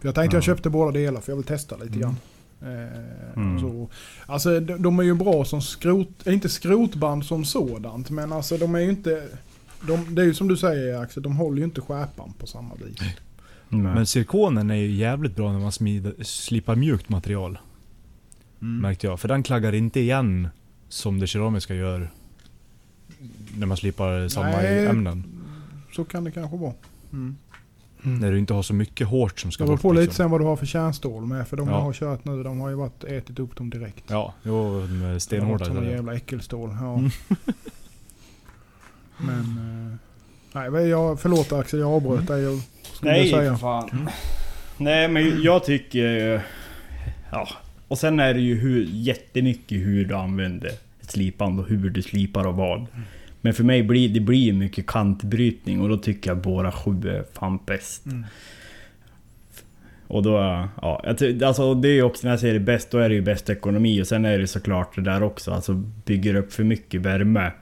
För jag tänkte jag Ja. köpte båda delar för jag vill testa lite Mm. grann. Eh, Mm. så, alltså de, de är ju bra som skrot, eh, inte skrotband som sådant men alltså de är ju inte... De, det är ju som du säger Axel, de håller ju inte skärpan på samma vis. Nej. Men silikonen är ju jävligt bra när man smider, slipar mjukt material. Mm. Märkte jag. För den klaggar inte igen som det keramiska gör. När man slipar samma Nej. ämnen. Så kan det kanske vara. Mm. När du inte har så mycket hårt som ska Det beror bort. på lite liksom. sen vad du har för kärnstål med. För de Ja. jag har kört nu, de har ju varit, ätit upp dem direkt. Ja, jo, varit stenhårda. såna där. jävla äckelstål. Ja. Mm. *laughs* Men... Eh, nej, jag, förlåt Axel, jag avbröt dig. Nej säga. för fan. Nej men jag tycker... Ja. Och sen är det ju hur, jättemycket hur du använder ett slipband och hur du slipar och vad. Men för mig blir det blir mycket kantbrytning och då tycker jag Bora 7 är fan bäst. Mm. Och då, ja, alltså det är också när jag säger det bäst, då är det ju bäst ekonomi och sen är det såklart det där också, alltså bygger upp för mycket värme.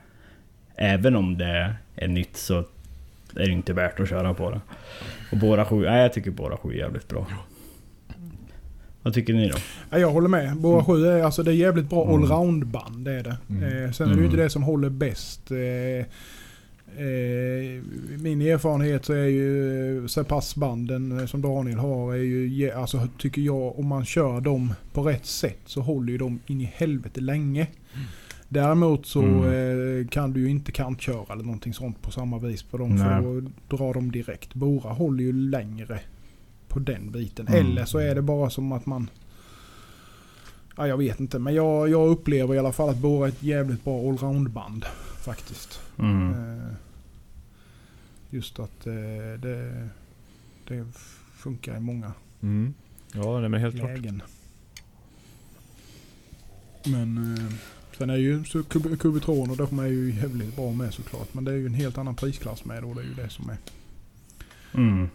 Även om det är nytt så är det inte värt att köra på det. Och Bora 7, nej jag tycker Bora 7 är jävligt bra. Vad tycker ni då? Ja, jag håller med. Bora 7 är, alltså, det är jävligt bra Mm. allround-band. Det är det. Mm. Eh, sen är det ju Mm. inte det som håller bäst. Eh, eh, min erfarenhet så är ju Sepass-banden som Daniel har, är ju, alltså, tycker jag, om man kör dem på rätt sätt så håller ju de in i helvete länge. Däremot så Mm. eh, kan du ju inte kantköra eller någonting sånt på samma vis på dem. Nej. För då drar de direkt. Bora håller ju längre på den biten. Mm. Eller så är det bara som att man... Ja, jag vet inte. Men jag, jag upplever i alla fall att Bora är ett jävligt bra allroundband. Faktiskt. Mm. Eh, just att eh, det, det funkar i många Mm. Ja, nej, men helt klart. lägen. Men eh, sen är ju så Cub- Cubitron och de är ju jävligt bra med såklart. Men det är ju en helt annan prisklass med och det är ju det som är. Mm.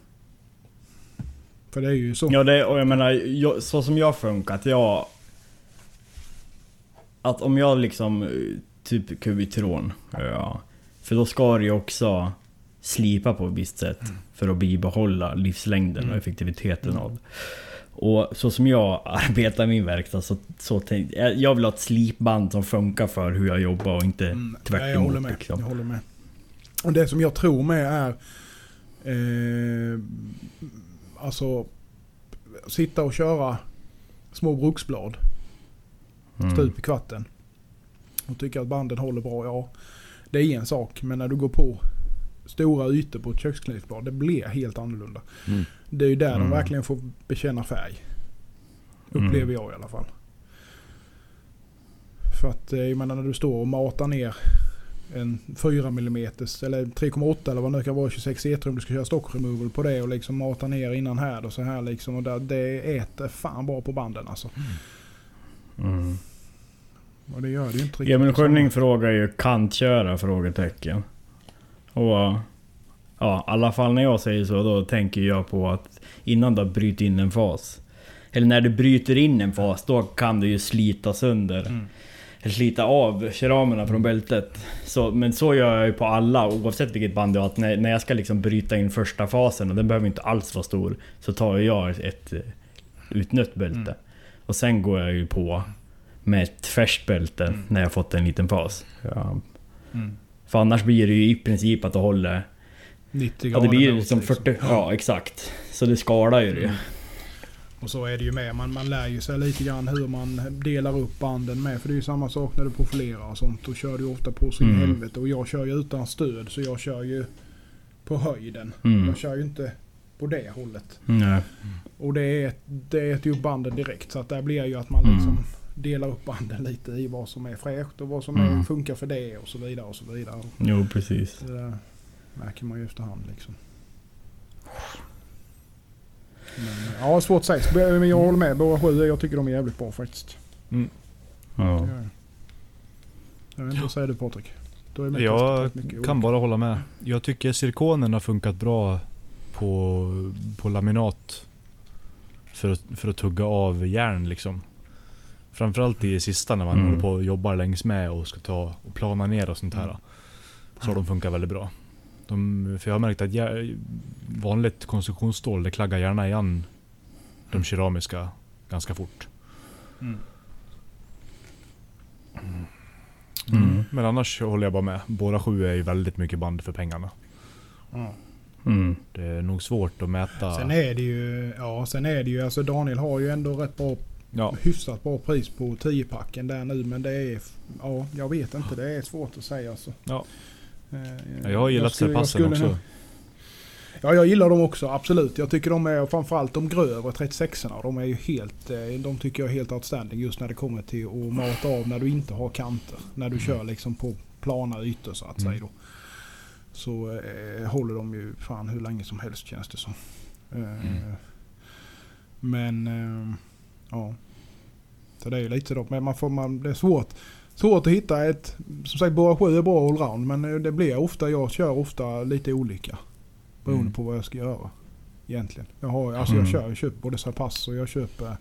För det är ju så. Ja, det, och jag menar, jag, så som jag funkat, jag... Att om jag liksom, eh, typ kubitron, ja. För då ska det ju också slipa på ett visst sätt. För att bibehålla livslängden och Mm. effektiviteten Mm. av. Och så som jag *laughs* arbetar i min verkstad så, så tänkte jag, jag vill ha ett slipband som funkar för hur jag jobbar och inte Mm, tvärt nej, jag håller med. liksom. Jag håller med. Och det som jag tror med är... Eh, alltså... Sitta och köra små bruksblad Mm. stup i kvarten. Och tycka att banden håller bra, ja. Det är en sak. Men när du går på stora ytor på ett köksknivsblad. Det blir helt annorlunda. Mm. Det är ju där Mm. de verkligen får bekänna färg. Mm. Upplever jag i alla fall. För att eh, jag menar när du står och matar ner en 4 mm eller 3,8 eller vad det nu kan vara 26 etrum. Du ska köra stock removal på det och liksom mata ner innan här och så här liksom. Och där, det äter fan bra på banden alltså. Mm. Och det gör det ju inte riktigt. Emil Schönning frågar ju kantköra? Frågetecken. Och ja, i alla fall när jag säger så då tänker jag på att innan du brutit in en fas. Eller när du bryter in en fas då kan du ju slita sönder. Mm. Slita av keramerna från bältet. Så, men så gör jag ju på alla oavsett vilket band jag har. Att när, när jag ska liksom bryta in första fasen och den behöver inte alls vara stor. Så tar jag ett eh, utnött bälte. Mm. Och sen går jag ju på med ett färskt bälte Mm. när jag fått en liten fas. Ja. Mm. För annars blir det ju i princip att det håller... 90 Ja grader det blir som liksom. 40... Ja exakt. Så det skadar ju det. Mm. Och så är det ju med. Man, man lär ju sig lite grann hur man delar upp banden med. För det är ju samma sak när du profilerar och sånt. Då kör du ofta på så in i Mm. helvete. Och jag kör ju utan stöd. Så jag kör ju på höjden. Mm. Jag kör ju inte på det hållet. Nej. Och det är, det äter ju upp banden direkt. Så att där blir ju att man Mm. liksom delar upp banden lite i vad som är fräscht och vad som är, Mm. funkar för det och så vidare och så vidare. Jo precis. Det där märker man ju efterhand liksom. Men, ja, svårt att säga. Men jag håller med. Båda sju, jag tycker de är jävligt bra faktiskt. Ja. Det gör jag. Jag vet inte, vad säger du Patrik? Jag mycket kan bara hålla med. Jag tycker zirkonen har funkat bra på, på laminat. För att, för att tugga av järn liksom. Framförallt i sista när man Mm. håller på och jobbar längs med och ska ta och plana ner och sånt här. Mm. Så har de funkat väldigt bra. De, för jag har märkt att vanligt konstruktionsstål det klaggar gärna igen de keramiska ganska fort. Mm. Mm. Men annars håller jag bara med. Båda sju är ju väldigt mycket band för pengarna. Ja. Mm. Det är nog svårt att mäta. Sen är det ju, ja sen är det ju, alltså Daniel har ju ändå rätt bra, Ja, hyfsat bra pris på 10-packen där nu. Men det är, ja jag vet inte, det är svårt att säga alltså. Ja. Eh, jag har gillat jag skulle också. Ja, jag gillar dem också. Absolut. Jag tycker de är, framförallt de grövre 36orna, de är ju helt, eh, de tycker jag är helt outstanding just när det kommer till att mata av när du inte har kanter. När du kör liksom på plana ytor så att Mm. säga då. Så eh, håller de ju fan hur länge som helst känns det som. Eh, Mm. Men, eh, ja. Så det är ju lite så. Men man får, man, det är svårt. Svårt att hitta ett, som sagt båda sju är bra allround men eh, det blir ofta, jag kör ofta lite olika. Beroende Mm. på vad jag ska göra. Egentligen. Jag, har, alltså jag Mm. kör, jag köper både Sapass och jag köper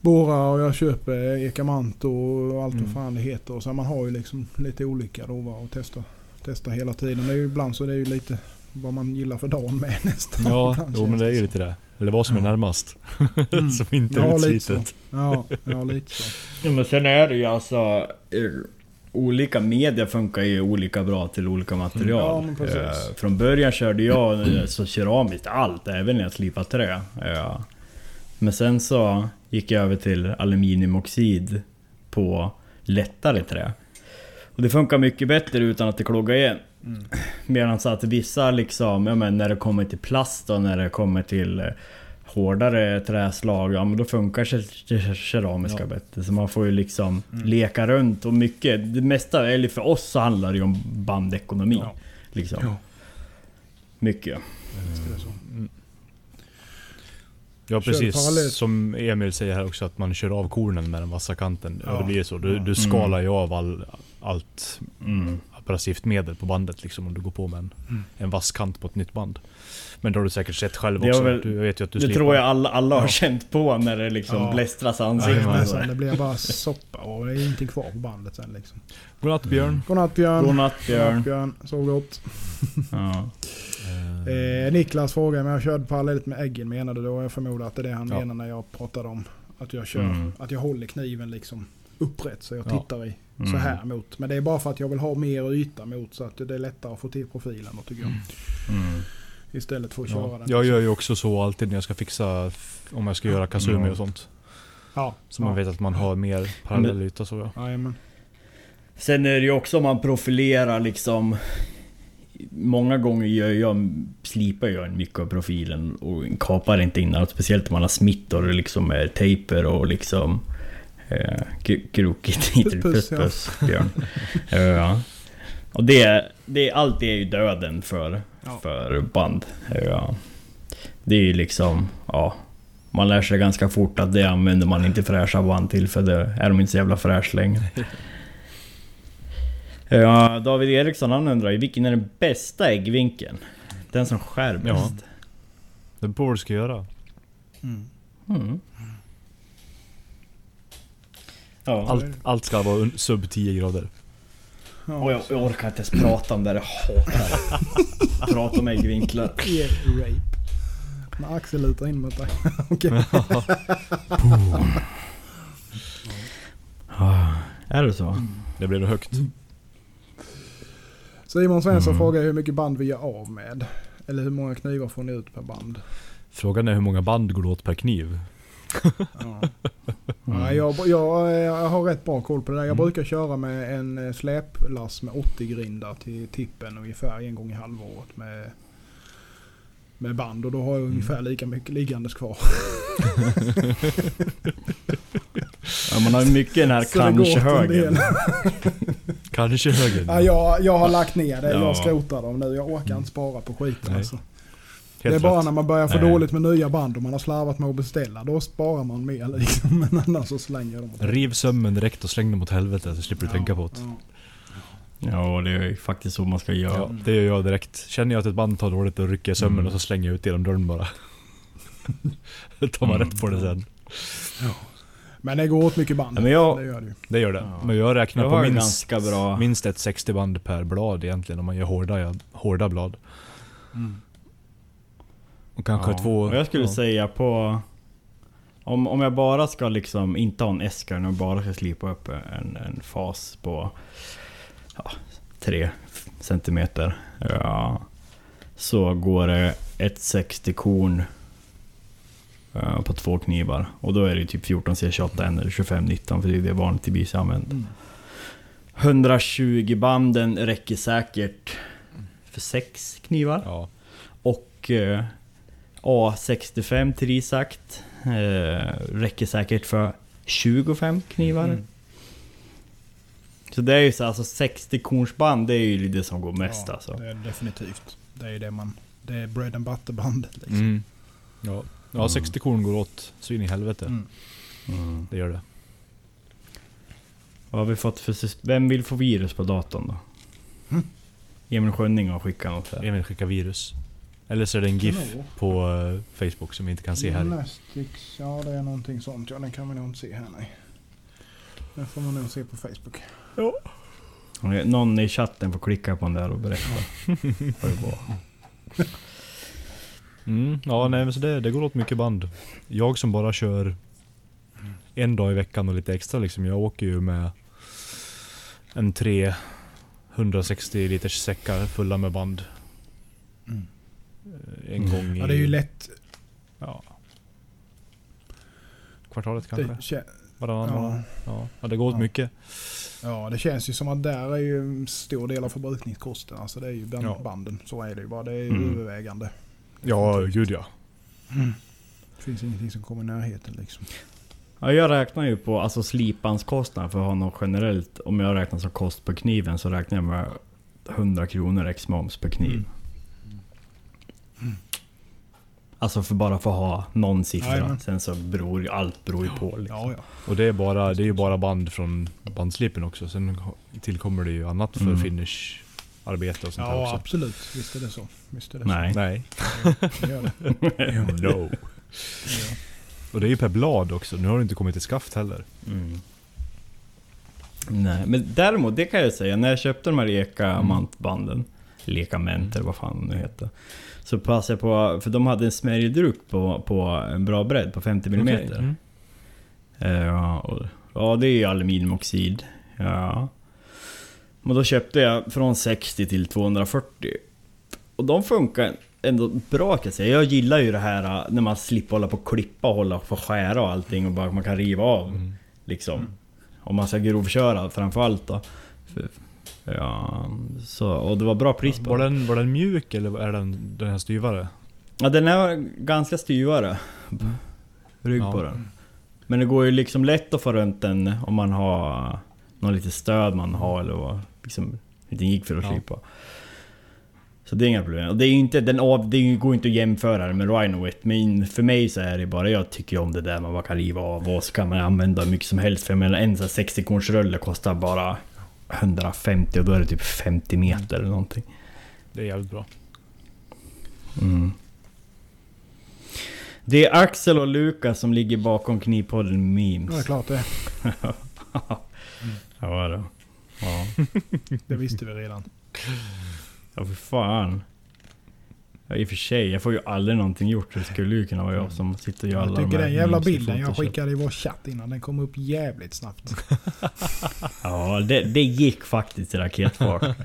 Bora och jag köper Ekamant och allt Mm. vad fan det heter. Och så man har ju liksom lite olika då va, och testar, testar hela tiden. Det är ju ibland så det är ju lite vad man gillar för dagen med *laughs* nästan. Ja, jo, men det är ju lite det. Eller vad som är Ja. närmast. *laughs* Mm. som inte Ja, är lite utslitet. Ja, ja lite så. Ja, men sen är det ju alltså... eh, Olika media funkar ju olika bra till olika material. Ja. Eh, från början körde jag eh, så keramiskt allt, även när jag slipade trä. Eh, men sen så gick jag över till aluminiumoxid på lättare trä. Och det funkar mycket bättre utan att det kloggar igen. Mm. Medan så att vissa liksom, ja men när det kommer till plast och när det kommer till eh, hårdare träslag, ja men då funkar ke- ke- keramiska Ja. bättre. Så man får ju liksom Mm. leka runt och mycket. Det mesta, eller för oss så handlar det ju om bandekonomi. Ja. Liksom. Ja. Mycket. Så. Mm. Ja precis, som Emil säger här också att man kör av kornen med den vassa kanten. Ja, det blir så. Du, du skalar ju av all, allt Mm. Abrasivt medel på bandet liksom om du går på med en, Mm. en vass kant på ett nytt band. Men det har du säkert sett själv Det också. väl- du vet ju att du Det slipar. tror jag alla, alla har Ja. känt på när det liksom Ja. blästras Ja, ansiktet. så. sen, det blir bara soppa och det är ingenting kvar på bandet sen liksom. Godnatt Björn. Godnatt Björn. Godnatt Björn. Godnatt Björn. Sov gott. Ja. *laughs* Eh, Niklas frågar om jag körde parallellt med äggen menade då. Jag förmodar att det är det han Ja. menar när jag pratade om att jag kör. Mm. Att jag håller kniven liksom upprätt så jag Ja. tittar i så Mm. här mot. Men det är bara för att jag vill ha mer yta mot så att det är lättare att få till profilen tycker jag. Mm. Istället för att köra ja. den. Jag gör ju också så alltid när jag ska fixa, om jag ska göra kasumi och sånt. Ja. Så man vet att man har mer parallell yta så ja. Jajamän. Sen är det ju också om man profilerar liksom Många gånger gör jag, slipar jag mycket av profilen och kapar inte innan. Speciellt om man har smittor och liksom är tejper och liksom... Eh, krokigt. *laughs* Puss, puss, ja. Björn. ja. Och det, det, allt är ju döden för, Ja. för band. Ja. Det är ju liksom, ja. Man lär sig ganska fort att det använder man inte fräscha band till för det är de inte så jävla fräsch längre. Ja, David Eriksson han undrar ju vilken är den bästa äggvinkeln? Den som skär Ja. bäst. Det på vad du ska göra. Mm. Mm. Ja, Allt, allt ska vara sub 10 grader. Ja. och jag, jag orkar inte ens prata om det, jag hatar det. Prata om äggvinklar. *laughs* Rape. När Axel lutar in mot dig. *laughs* Okej. Är det så? Det blir nog högt. Simon Svensson Mm. frågar hur mycket band vi gör av med. Eller hur många knivar får ni ut per band? Frågan är hur många band går det åt per kniv? Ja. *laughs* Ja, jag, jag, jag har rätt bra koll på det där. Jag brukar köra med en eh, släplass med 80 grindar till tippen ungefär en gång i halvåret med, med band. Och då har jag ungefär lika mycket liggandes kvar. *laughs* Ja, man har mycket den här Så det går åt kanske en högen. del. Kanske höger. Ja, jag, jag har lagt ner det. Ja. Jag skrotar dem nu. Jag orkar inte spara på skiten Nej. alltså. Helt det är bara rätt. när man börjar få Nej. dåligt med nya band och man har slarvat med att beställa. Då sparar man mer *laughs* liksom. Men annars så slänger åt Riv sömmen direkt och släng dem åt helvete så slipper du tänka på det. Ja. Ja, det är ju faktiskt så man ska göra. Ja, det gör jag direkt. Känner jag att ett band tar dåligt då rycker jag sömmen Mm. och så slänger jag ut genom dörren bara. *laughs* Då tar man Mm. rätt på det sen. Men det går åt mycket band. Ja, men jag- Det gör det ju. Det gör det. Ja. Men jag räknar Jag på minst, ganska bra... minst ett 60 band per blad egentligen om man gör hårda, hårda blad. Och kanske Ja. två... Och jag skulle ja. säga på... Om, om jag bara ska liksom inte ha en äska, utan bara ska slipa upp en, en fas på... Ja, 3 centimeter. Ja, så går det ett 60 korn på två knivar. Och då är det typ 14 C28 eller 25 19 för det är det barnet i BC använder. Mm. 120 banden räcker säkert för sex knivar. Ja. Och eh, A65 trisakt eh, räcker säkert för 25 knivar. Mm. Så det är ju så alltså 60 kornsband det är ju det som går mest ja, alltså. Det är definitivt. Det är det man... Det är bread and butter bandet liksom. Mm. Ja. ja, 60 korn går åt så in i helvete. Mm. Mm. Det gör det. Vad har vi fått för system? Vem vill få virus på datorn då? Mm. Emil Schönning har skickat något här. Emil skickar virus. Eller så är det en GIF på eh, Facebook som vi inte kan se här. Gymnastics, ja det är någonting sånt. Ja den kan vi nog inte se här nej. Den får man nog se på Facebook. Någon i chatten får klicka på den där och berätta. *laughs* vad det var. Mm, ja, nej men så det, det går åt mycket band. Jag som bara kör en dag i veckan och lite extra liksom. Jag åker ju med en 360 liters säckar fulla med band. Mm. Eh, En gång i... Ja det är ju lätt. Ja. Kvartalet kanske? Det, Varannan ja, månad? Ja. ja, det går åt Ja. mycket. ja det känns ju som att där är ju en stor del av förbrukningskosten. Alltså det är ju band, Ja. banden. Så är det ju bara. Det är ju Mm. övervägande. Ja, gud ja. Det finns ingenting som kommer i närheten liksom. Ja, jag räknar ju på alltså slipandskostnad för att ha något generellt. Om jag räknar som kost på kniven så räknar jag med 100 kronor ex moms per kniv. Mm. Alltså för bara för att ha någon siffra. Jajamän. Sen så beror ju allt beror ju på liksom. Ja, ja. Och det är, bara, det är ju bara band från bandslipen också. Sen tillkommer det ju annat för Mm. finish-arbete och sånt här Ja också. absolut. Visst är det så. Visst är det Nej. Nej. så. Det gör det. *laughs* no. Ja. Och det är ju per blad också. Nu har det inte kommit till skaft heller. Mm. Nej, men däremot det kan jag säga. När jag köpte de här Eka-mantbanden. Lekament eller vad fan det heter. Så passade jag på, för de hade en smärjdruck på, på en bra bredd på 50 mm. Mm. Eh, Ja, och, ja, det är ju aluminiumoxid. Ja. Men då köpte jag från 60 till 240. Och de funkar ändå bra kan jag säga. Jag gillar ju det här äh, när man slipper hålla på och klippa och hålla på och skära och allting och bara man kan riva av. Mm. Liksom. Om man ska grovköra framförallt då. För, Ja, så, och det var bra pris på Var den. var den mjuk eller är den, den här styvare? Ja, den är ganska styvare. Rygg Ja. på den. Men det går ju liksom lätt att få runt den om man har något lite stöd man har eller vad. Liksom, liten jigg för att Ja. slipa. Så det är inga problem. Och det är inte, den det går inte att jämföra den med Rhinowit. Men för mig så är det bara, jag tycker om det där man bara kan riva av och så kan man använda mycket som helst. För jag menar en sån här 60 korns rulle kostar bara 150 och då är det typ 50 meter eller någonting. Det är jävligt bra. Mm. Det är Axel och Lukas som ligger bakom Knivpodden Ja, det är Memes. klart det. *laughs* Ja, då. Ja, *laughs* Det visste vi redan. ja för fan. Ja, I och för sig, jag får ju aldrig någonting gjort. Det skulle ju kunna vara jag som sitter och gör alla Jag de tycker här den jävla bilden jag Photoshop. skickade i vår chatt innan, den kom upp jävligt snabbt. *laughs* Ja, det, det gick faktiskt i raketfart. *laughs*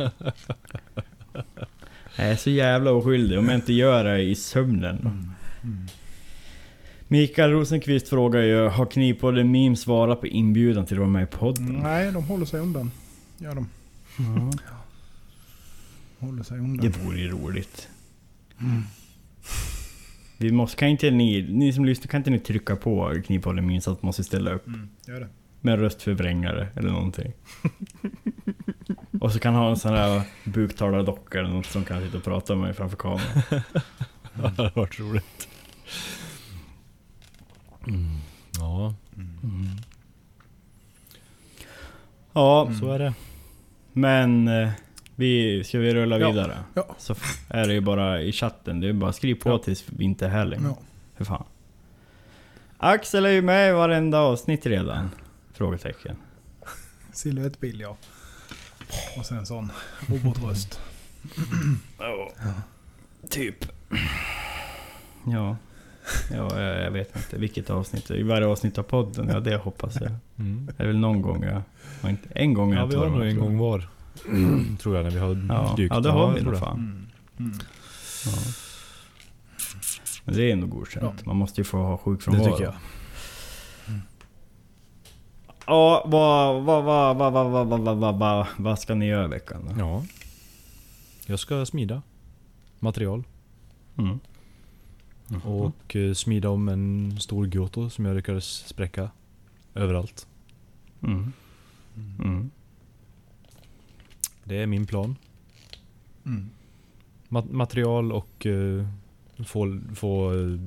Jag är så jävla oskyldig om jag inte gör det i sömnen. Mikael Rosenqvist frågar ju, har Knivpodden Memes svarat på inbjudan till att vara med i podden? Nej, de håller sig undan. Gör de. Håller sig undan. Det vore ju roligt. Vi måste, kan inte ni, ni som lyssnar, kan inte ni trycka på Knivpodden Memes att måste ställa upp? Mm, gör det. Med en röstförvrängare eller någonting. *laughs* och så kan ha en sån här buktalardocka eller något som kan sitta och prata med mig framför kameran. *laughs* det hade varit roligt. Mm. Ja, Ja, så är det. men eh, vi, ska vi rulla Ja. vidare? Ja. Så är det ju bara i chatten, det är bara skriv på Ja. tills vinter här längre. Ja. För fan. Axel är ju med i varenda avsnitt redan? Frågetecken. Silhuettbild ja. Och sen sån robotröst. Typ. Ja. Ja, jag, jag vet inte vilket avsnitt. I varje avsnitt av podden, ja det hoppas jag. Mm. Det är väl någon gång jag... var Inte, en gång Ja, jag vi tror har nog en gång jag. Tror jag när vi har Ja, dykt. ja det har vi nog det. fan. Mm. Mm. Ja. Men det är ändå godkänt. Ja. Man måste ju få ha Det sjukfrånvaro. tycker jag. Ja, vad, vad, vad, vad, vad, vad, vad, vad, vad, vad, vad ska ni göra i veckan då? Ja. Jag ska smida material. Mm. Och eh, smida om en stor Goto som jag lyckades spräcka överallt. Mm. Mm. Det är min plan. Mm. Ma- material och eh, få, få eh,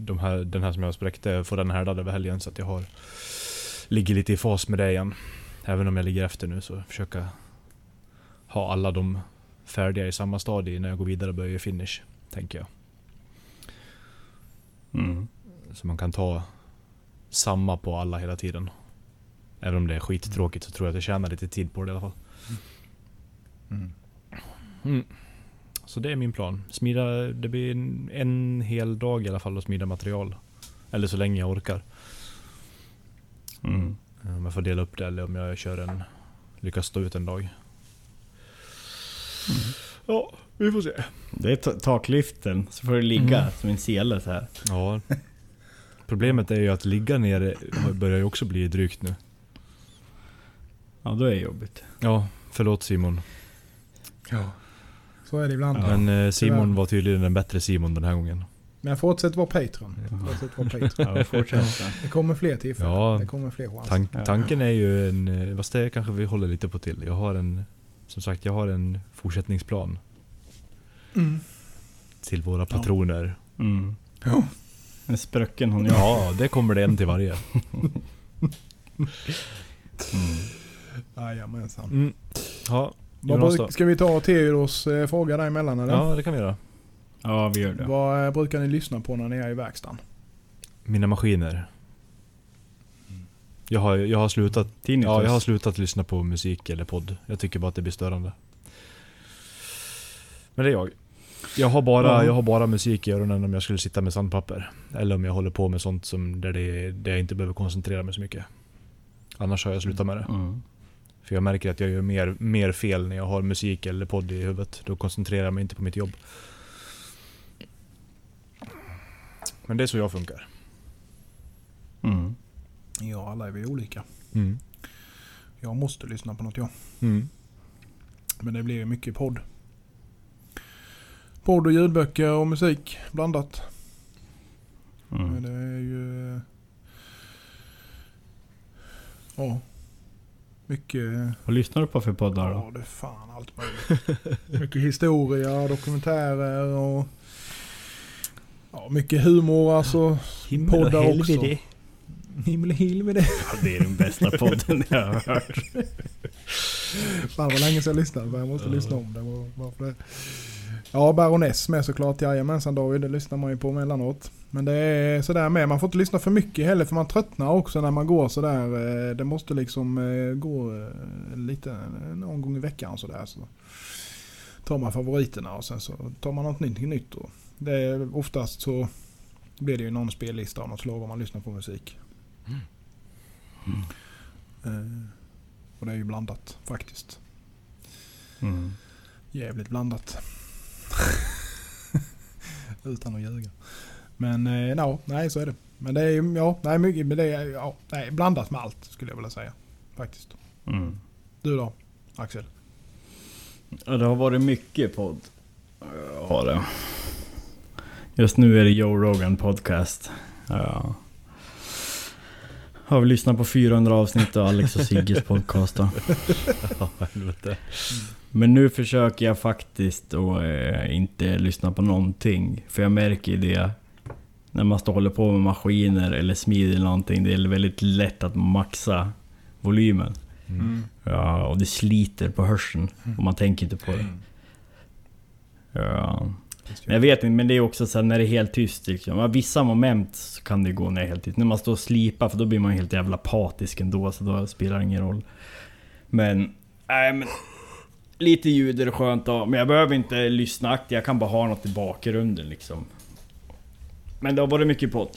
de här, den här som jag spräckte, få den härdad över helgen så att jag har ligger lite i fas med det igen. Även om jag ligger efter nu så försöka ha alla de färdiga i samma stadie när jag går vidare och börjar finish. Tänker jag. Mm. Så man kan ta samma på alla hela tiden. Även om det är skittråkigt så tror jag att jag tjänar lite tid på det i alla fall. Mm. Mm. Så det är min plan. Smida, det blir en, en hel dag i alla fall att smida material. Eller så länge jag orkar. Mm. Om jag får dela upp det eller om jag kör en... Lyckas stå ut en dag. Ja, vi får se. Det är ta- taklyften, så får du ligga Mm. som en sele så här. Ja. Problemet är ju att ligga ner börjar ju också bli drygt nu. Ja, då är det jobbigt. Ja, förlåt Simon. Ja. Så är det ibland. Ja. Men eh, Simon var tydligen den bättre Simon den här gången. Men fortsätt vara Patreon. Fortsätt vara Patreon. Ja, fortsätt. Det kommer fler tillfällen. Ja. Det kommer fler chanser. Tank, Ja. tanken är ju en... eh, Fast det kanske vi håller lite på till. Jag har en... Som sagt, jag har en fortsättningsplan Mm. till våra patroner. Mm. Ja. En sprucken hon jag. Ja, det kommer det en till varje. *laughs* Jajamensan. Mm. Ja, Vad Jonas bruk- då? Ska vi ta Theodos eh, fråga däremellan eller? Ja, det kan vi göra. Ja, vi gör det. Vad eh, brukar ni lyssna på när ni är i verkstaden? Mina maskiner. Jag har, jag har slutat... Tinnitus. Ja, jag har slutat lyssna på musik eller podd. Jag tycker bara att det blir störande. Men det är jag. Jag har bara, Ja. jag har bara musik i öronen om jag skulle sitta med sandpapper. Eller om jag håller på med sånt som där, det, där jag inte behöver koncentrera mig så mycket. Annars har jag slutat med det. Mm. För jag märker att jag gör mer, mer fel när jag har musik eller podd i huvudet. Då koncentrerar jag mig inte på mitt jobb. Men det är så jag funkar. Mm. Ja, alla är vi olika. Mm. Jag måste lyssna på något jag. Mm. Men det blir mycket podd. Podd och ljudböcker och musik blandat. Men Mm. det är ju... eh, Ja. Mycket... Vad lyssnar du på för poddar då? Ja, det är fan allt möjligt. mycket historia, dokumentärer och... Ja, mycket humor alltså. Poddar också. Himmel och helvete. Ja, det är den bästa podden jag har hört. Fan vad länge sedan jag lyssnade Jag måste lyssna om det. Bara för det. Ja, Baroness med såklart. Jajamensan David, det lyssnar man ju på emellanåt. Men det är sådär med. Man får inte lyssna för mycket heller för man tröttnar också när man går sådär. eh, Det måste liksom eh, gå eh, lite någon gång i veckan sådär. Så tar man favoriterna och sen så tar man något nytt. då. Det är oftast så blir det ju någon spellista av något slag om man lyssnar på musik. Eh, Och det är ju blandat faktiskt. Mm. Jävligt blandat. *laughs* Utan att ljuga. Men eh, ja, nej så är det. Men det är ju, ja, nej mycket, men det är, ja, nej, blandat med allt skulle jag vilja säga. Faktiskt. Mm. Du då, Axel? Ja, det har varit mycket podd. Ja, det. Just nu är det Joe Rogan podcast. Ja. Har vi lyssnat på 400 avsnitt av Alex och Sigges podcast då. *laughs* Men nu försöker jag faktiskt att eh, inte lyssna på någonting. För jag märker det. När man står håller på med maskiner eller smider eller någonting. Det är väldigt lätt att maxa volymen. Mm. Ja, och det sliter på hörseln. Och man tänker inte på det. Ja. Men jag vet inte, men det är också så här, när det är helt tyst liksom. Vissa moment så kan det gå ner helt tyst. När man står och slipar, för då blir man helt jävla apatisk ändå, så då spelar det ingen roll. Men, nej men... Lite ljud är det skönt att men jag behöver inte lyssna aktivt, jag kan bara ha något i bakgrunden liksom. Men det har varit mycket podd.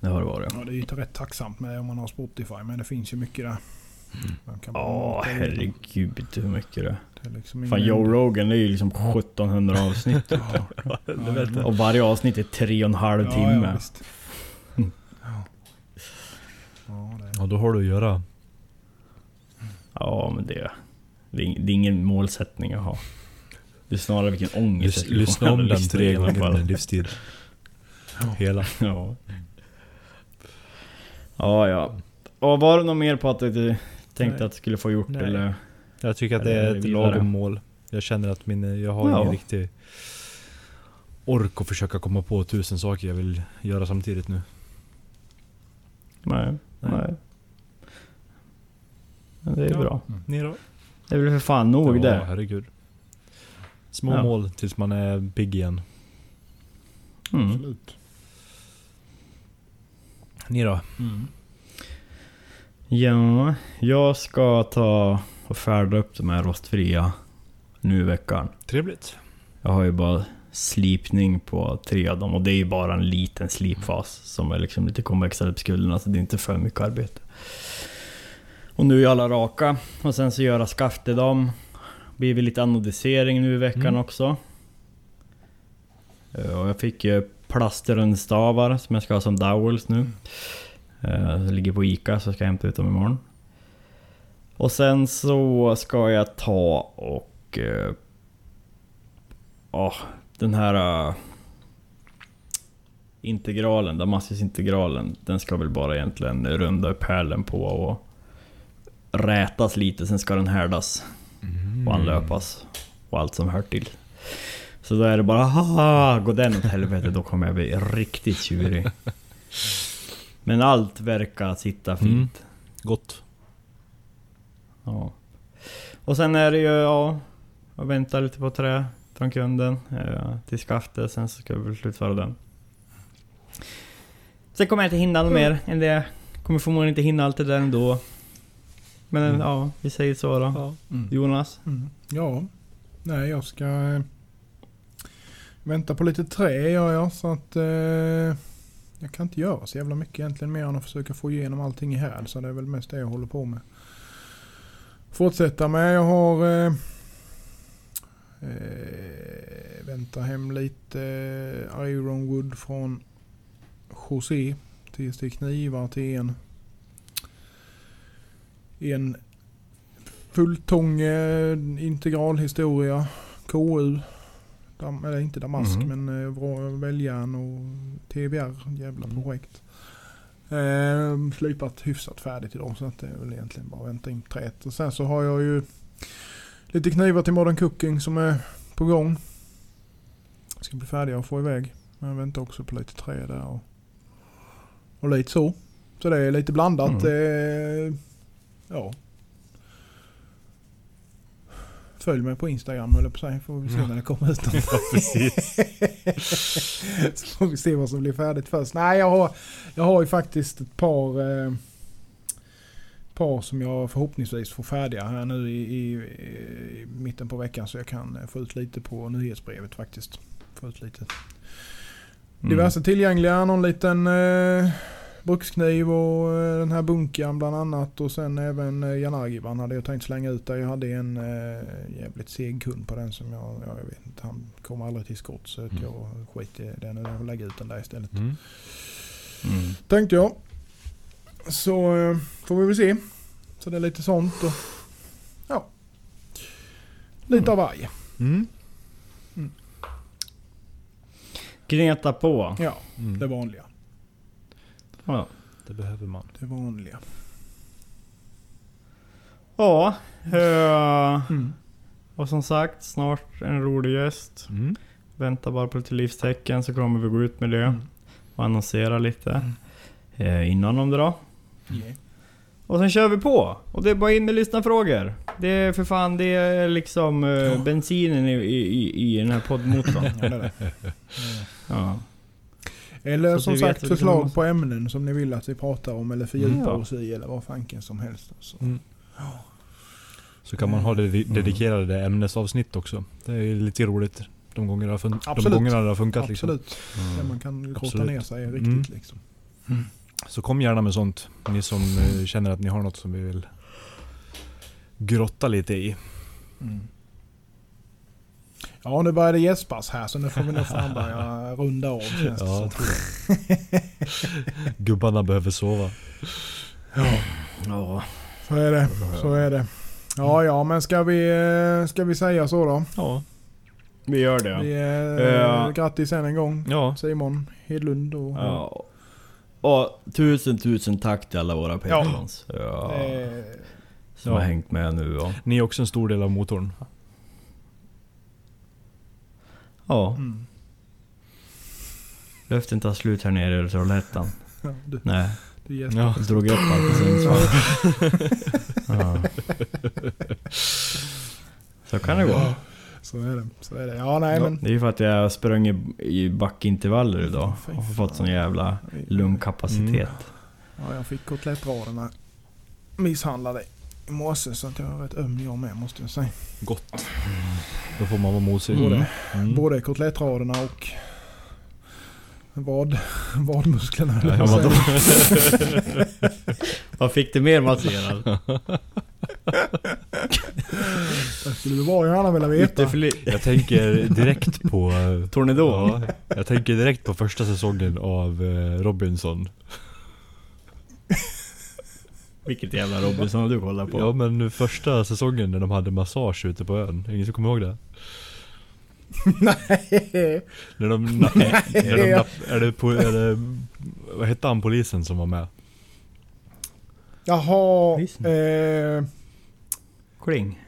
Det har det varit. Ja, det är ju rätt tacksamt med om man har Spotify. Men det finns ju mycket där. Man kan bara Ja, in. herregud hur mycket det är. Det är liksom Fan Joe Rogan det är ju liksom 1700 avsnitt. *laughs* Ja, Det vet *laughs* jag. Och varje avsnitt är tre och en halv ja, timme. Ja, visst. Ja. Ja. Ja, då har du att göra. Ja, men det, det, är, ingen målsättning jag har. Det är snarare vilken ångest Lys, lyssna om den tre gånger under en livstid. Hela. Ja. Ja, ja. Och var det något mer på att du tänkte Nej. att du skulle få gjort Nej. eller? Jag tycker att det är ett lagom mål. Jag känner att min, jag har Ja. ingen riktig ork att försöka komma på tusen saker jag vill göra samtidigt nu. Nej. Nej. Nej. Men det är Ja. bra. Ni då? Det är väl för fan nog ja, det. herregud. Små Ja. mål tills man är pigg igen. Mm. Absolut. Ni då? Ja, jag ska ta och färda upp de här rostfria nu i veckan. Trevligt. Jag har ju bara slipning på tre av dem och det är ju bara en liten slipfas som är liksom lite konvexade på skulderna så det är inte för mycket arbete. Och nu är alla raka och sen så göra skaft i dem. Blir väl lite anodisering nu i veckan Mm. också. Eh, Och jag fick ju plastrundstavar som jag ska ha som dowels nu. Eh, Det ligger på Ica så jag ska hämta ut dem imorgon. Och sen så ska jag ta och... eh, Ja, den här... eh, integralen, Damaskusintegralen. Den ska väl bara egentligen runda upp hälen på och rätas lite. Sen ska den härdas och anlöpas. Och allt som hör till. Så då är det bara haha, går den åt helvete då kommer jag bli riktigt tjurig. Men allt verkar sitta fint. Gott. Ja. Och sen är det ju, ja... Jag väntar lite på trä från kunden eh, till skaftet, sen så ska vi väl slutföra den. Sen kommer jag inte hinna något mer än det. Kommer förmodligen inte hinna allt det där ändå. Men Mm. ja, vi säger så då. Ja. Mm. Jonas? Mm. Ja, nej jag ska eh, vänta på lite trä gör jag så att eh, jag kan inte göra så jävla mycket egentligen mer än att försöka få igenom allting i här. Så det är väl mest det jag håller på med. Fortsätta med. Jag har eh, eh, vänta hem lite eh, Ironwood från José till till knivar till en en Fulltång integralhistoria. KU. Dam, eller inte Damask Mhm. men eh, Väljärn och TBR. Jävla projekt. Eh, slipat hyfsat färdigt idag så att det är väl egentligen bara att vänta in träet. Och sen så har jag ju lite knivar till Modern Cooking som är på gång. Ska bli färdiga och få iväg. Men jag väntar också på lite trä där och, och lite så. Så det är lite blandat. Eh, ja. Följ mig på Instagram eller på sig får vi se när det kommer ut något. *laughs* Ja, precis. Så får vi se vad som blir färdigt först. Nej, jag har, jag har ju faktiskt ett par, eh, par som jag förhoppningsvis får färdiga här nu i, i, i mitten på veckan så jag kan eh, få ut lite på nyhetsbrevet faktiskt. Få ut lite Mm. diverse tillgängliga. Någon liten eh, brukskniv och eh, den här bunkern bland annat. Och sen även eh, Janagiban hade jag tänkt slänga ut där. Jag hade en eh, jävligt seg kund på den som jag, jag vet inte, han kom aldrig till skott. Så att Mm. jag skit i den och lägga ut den där istället. Mm. Mm. Tänkte jag. Så eh, får vi väl se. Så det är lite sånt och ja. Lite av varje. Mm. Gneta på. Ja, Mm. det vanliga. Ja. Det behöver man. Det vanliga. Ja. eh, Mm. och som sagt, snart en rolig gäst. Mm. Vänta bara på lite livstecken så kommer vi gå ut med det. Mm. Och annonsera lite. Eh, innan de drar. Yeah. Och sen kör vi på! Och det är bara in med lyssnarfrågor. Det är för fan, det är liksom eh, Ja. bensinen i, i, i, i den här poddmotorn. Ja, det är det. ja. Eller Så som sagt förslag på ämnen som ni vill att vi pratar om eller fördjupar Ja. oss i eller vad fanken som helst. Så. Mm. Så kan man ha det Mm. dedikerade ämnesavsnitt också. Det är lite roligt. De gångerna det har, fun- de gångerna det har funkat liksom. Absolut. Där man kan Absolut. ner sig riktigt Mm. liksom. Så kom gärna med sånt. Ni som eh, känner att ni har något som vi vill grotta lite i. Ja, nu börjar det gäspas här så nu får vi nog fan *laughs* börja runda av känns det Ja. *laughs* Gubbarna behöver sova. Ja. Så är det. Så är det. Ja, ja, men ska vi, eh, ska vi säga så då? Ja. Vi gör det. Vi, Ja. eh, Ja. Grattis än en gång. Ja. Simon Hedlund och... Ja. Och tusen tusen tack till alla våra patrons. Ja. Eh, Som Ja. har hängt med nu och... Ni är också en stor del av motorn. Ja. mm. Luften tar slut här nere i Trollhättan. *laughs* ja, du, Nej. du gäspar. Ja. Jag drog upp allt i Sundsvall. *laughs* ja. Så kan det gå. Ja, Så är det. Så är det. Ja, nej men... Det är ju för att jag sprang i, i backintervaller idag och har fått sån jävla lungkapacitet. Ja, jag fick kotlettraderna misshandlade i morse så att jag är rätt öm jag med måste jag säga. Gott. Då får man vara mosig. Både, Mm. både kotlettraderna och vad, vadmusklerna Ja, jag säga. Vad fick du mer masserad? Det skulle du bara gärna vilja veta. Jag tänker direkt på... Tornedon? Ja, jag tänker direkt på första säsongen av eh, Robinson. Vilket jävla Robinson du kollar på? Ja men nu första säsongen när de hade massage ute på ön. Ingen som kommer ihåg det? Nej. *laughs* När de... Na, när de napp, är, det på, är det... Vad hette han polisen som var med? Jaha. Polisen. Eh, Kling?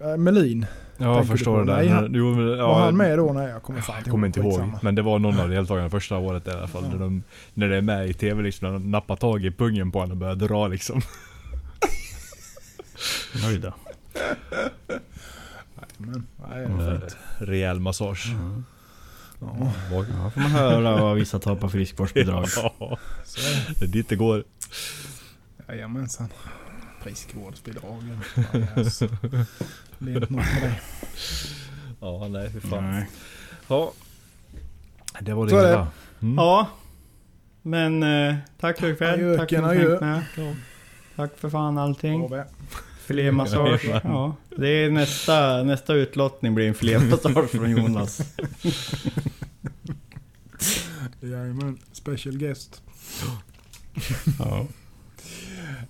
eh, Melin. Ja jag förstår det där. Han- jo, men, ja, Var han med då? Nej jag kommer fan Jag kommer inte ihåg. Skitsamma. Men det var någon av deltagarna första året i alla fall. Ja. När, de, när det är med i TV liksom. När de nappar tag i pungen på honom och börjar dra liksom. *laughs* Men, nej, Eh, Rejäl massage. ja, Bak- Ja, får man höra vad vissa tar på friskvårdsbidrag. *laughs* Ja, så är det. det är dit det går. Jajamensan. Friskvårdsbidragen. Yes. Det är inte något med det. *laughs* Ja, nej fy fan. Nej. Ja. Det var det Så hela. Mm. Ja. Men eh, tack för ikväll. Tack för att ni. Tack för fan allting. Filémassage. *laughs* Ja, det är nästa, nästa utlottning blir en filémassage från Jonas. *laughs* Jajamän. Special guest. Ja.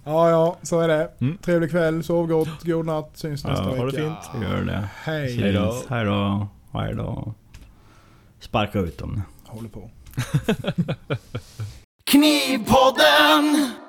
Ja, ja, så är det. Mm. Trevlig kväll, sov gott, god natt, syns Ja, nästa ha vecka. det fint. Gör det. Hej. Hej då. Hej då. Hej då. Sparka ut dem. Håller på. Knivpodden! *laughs*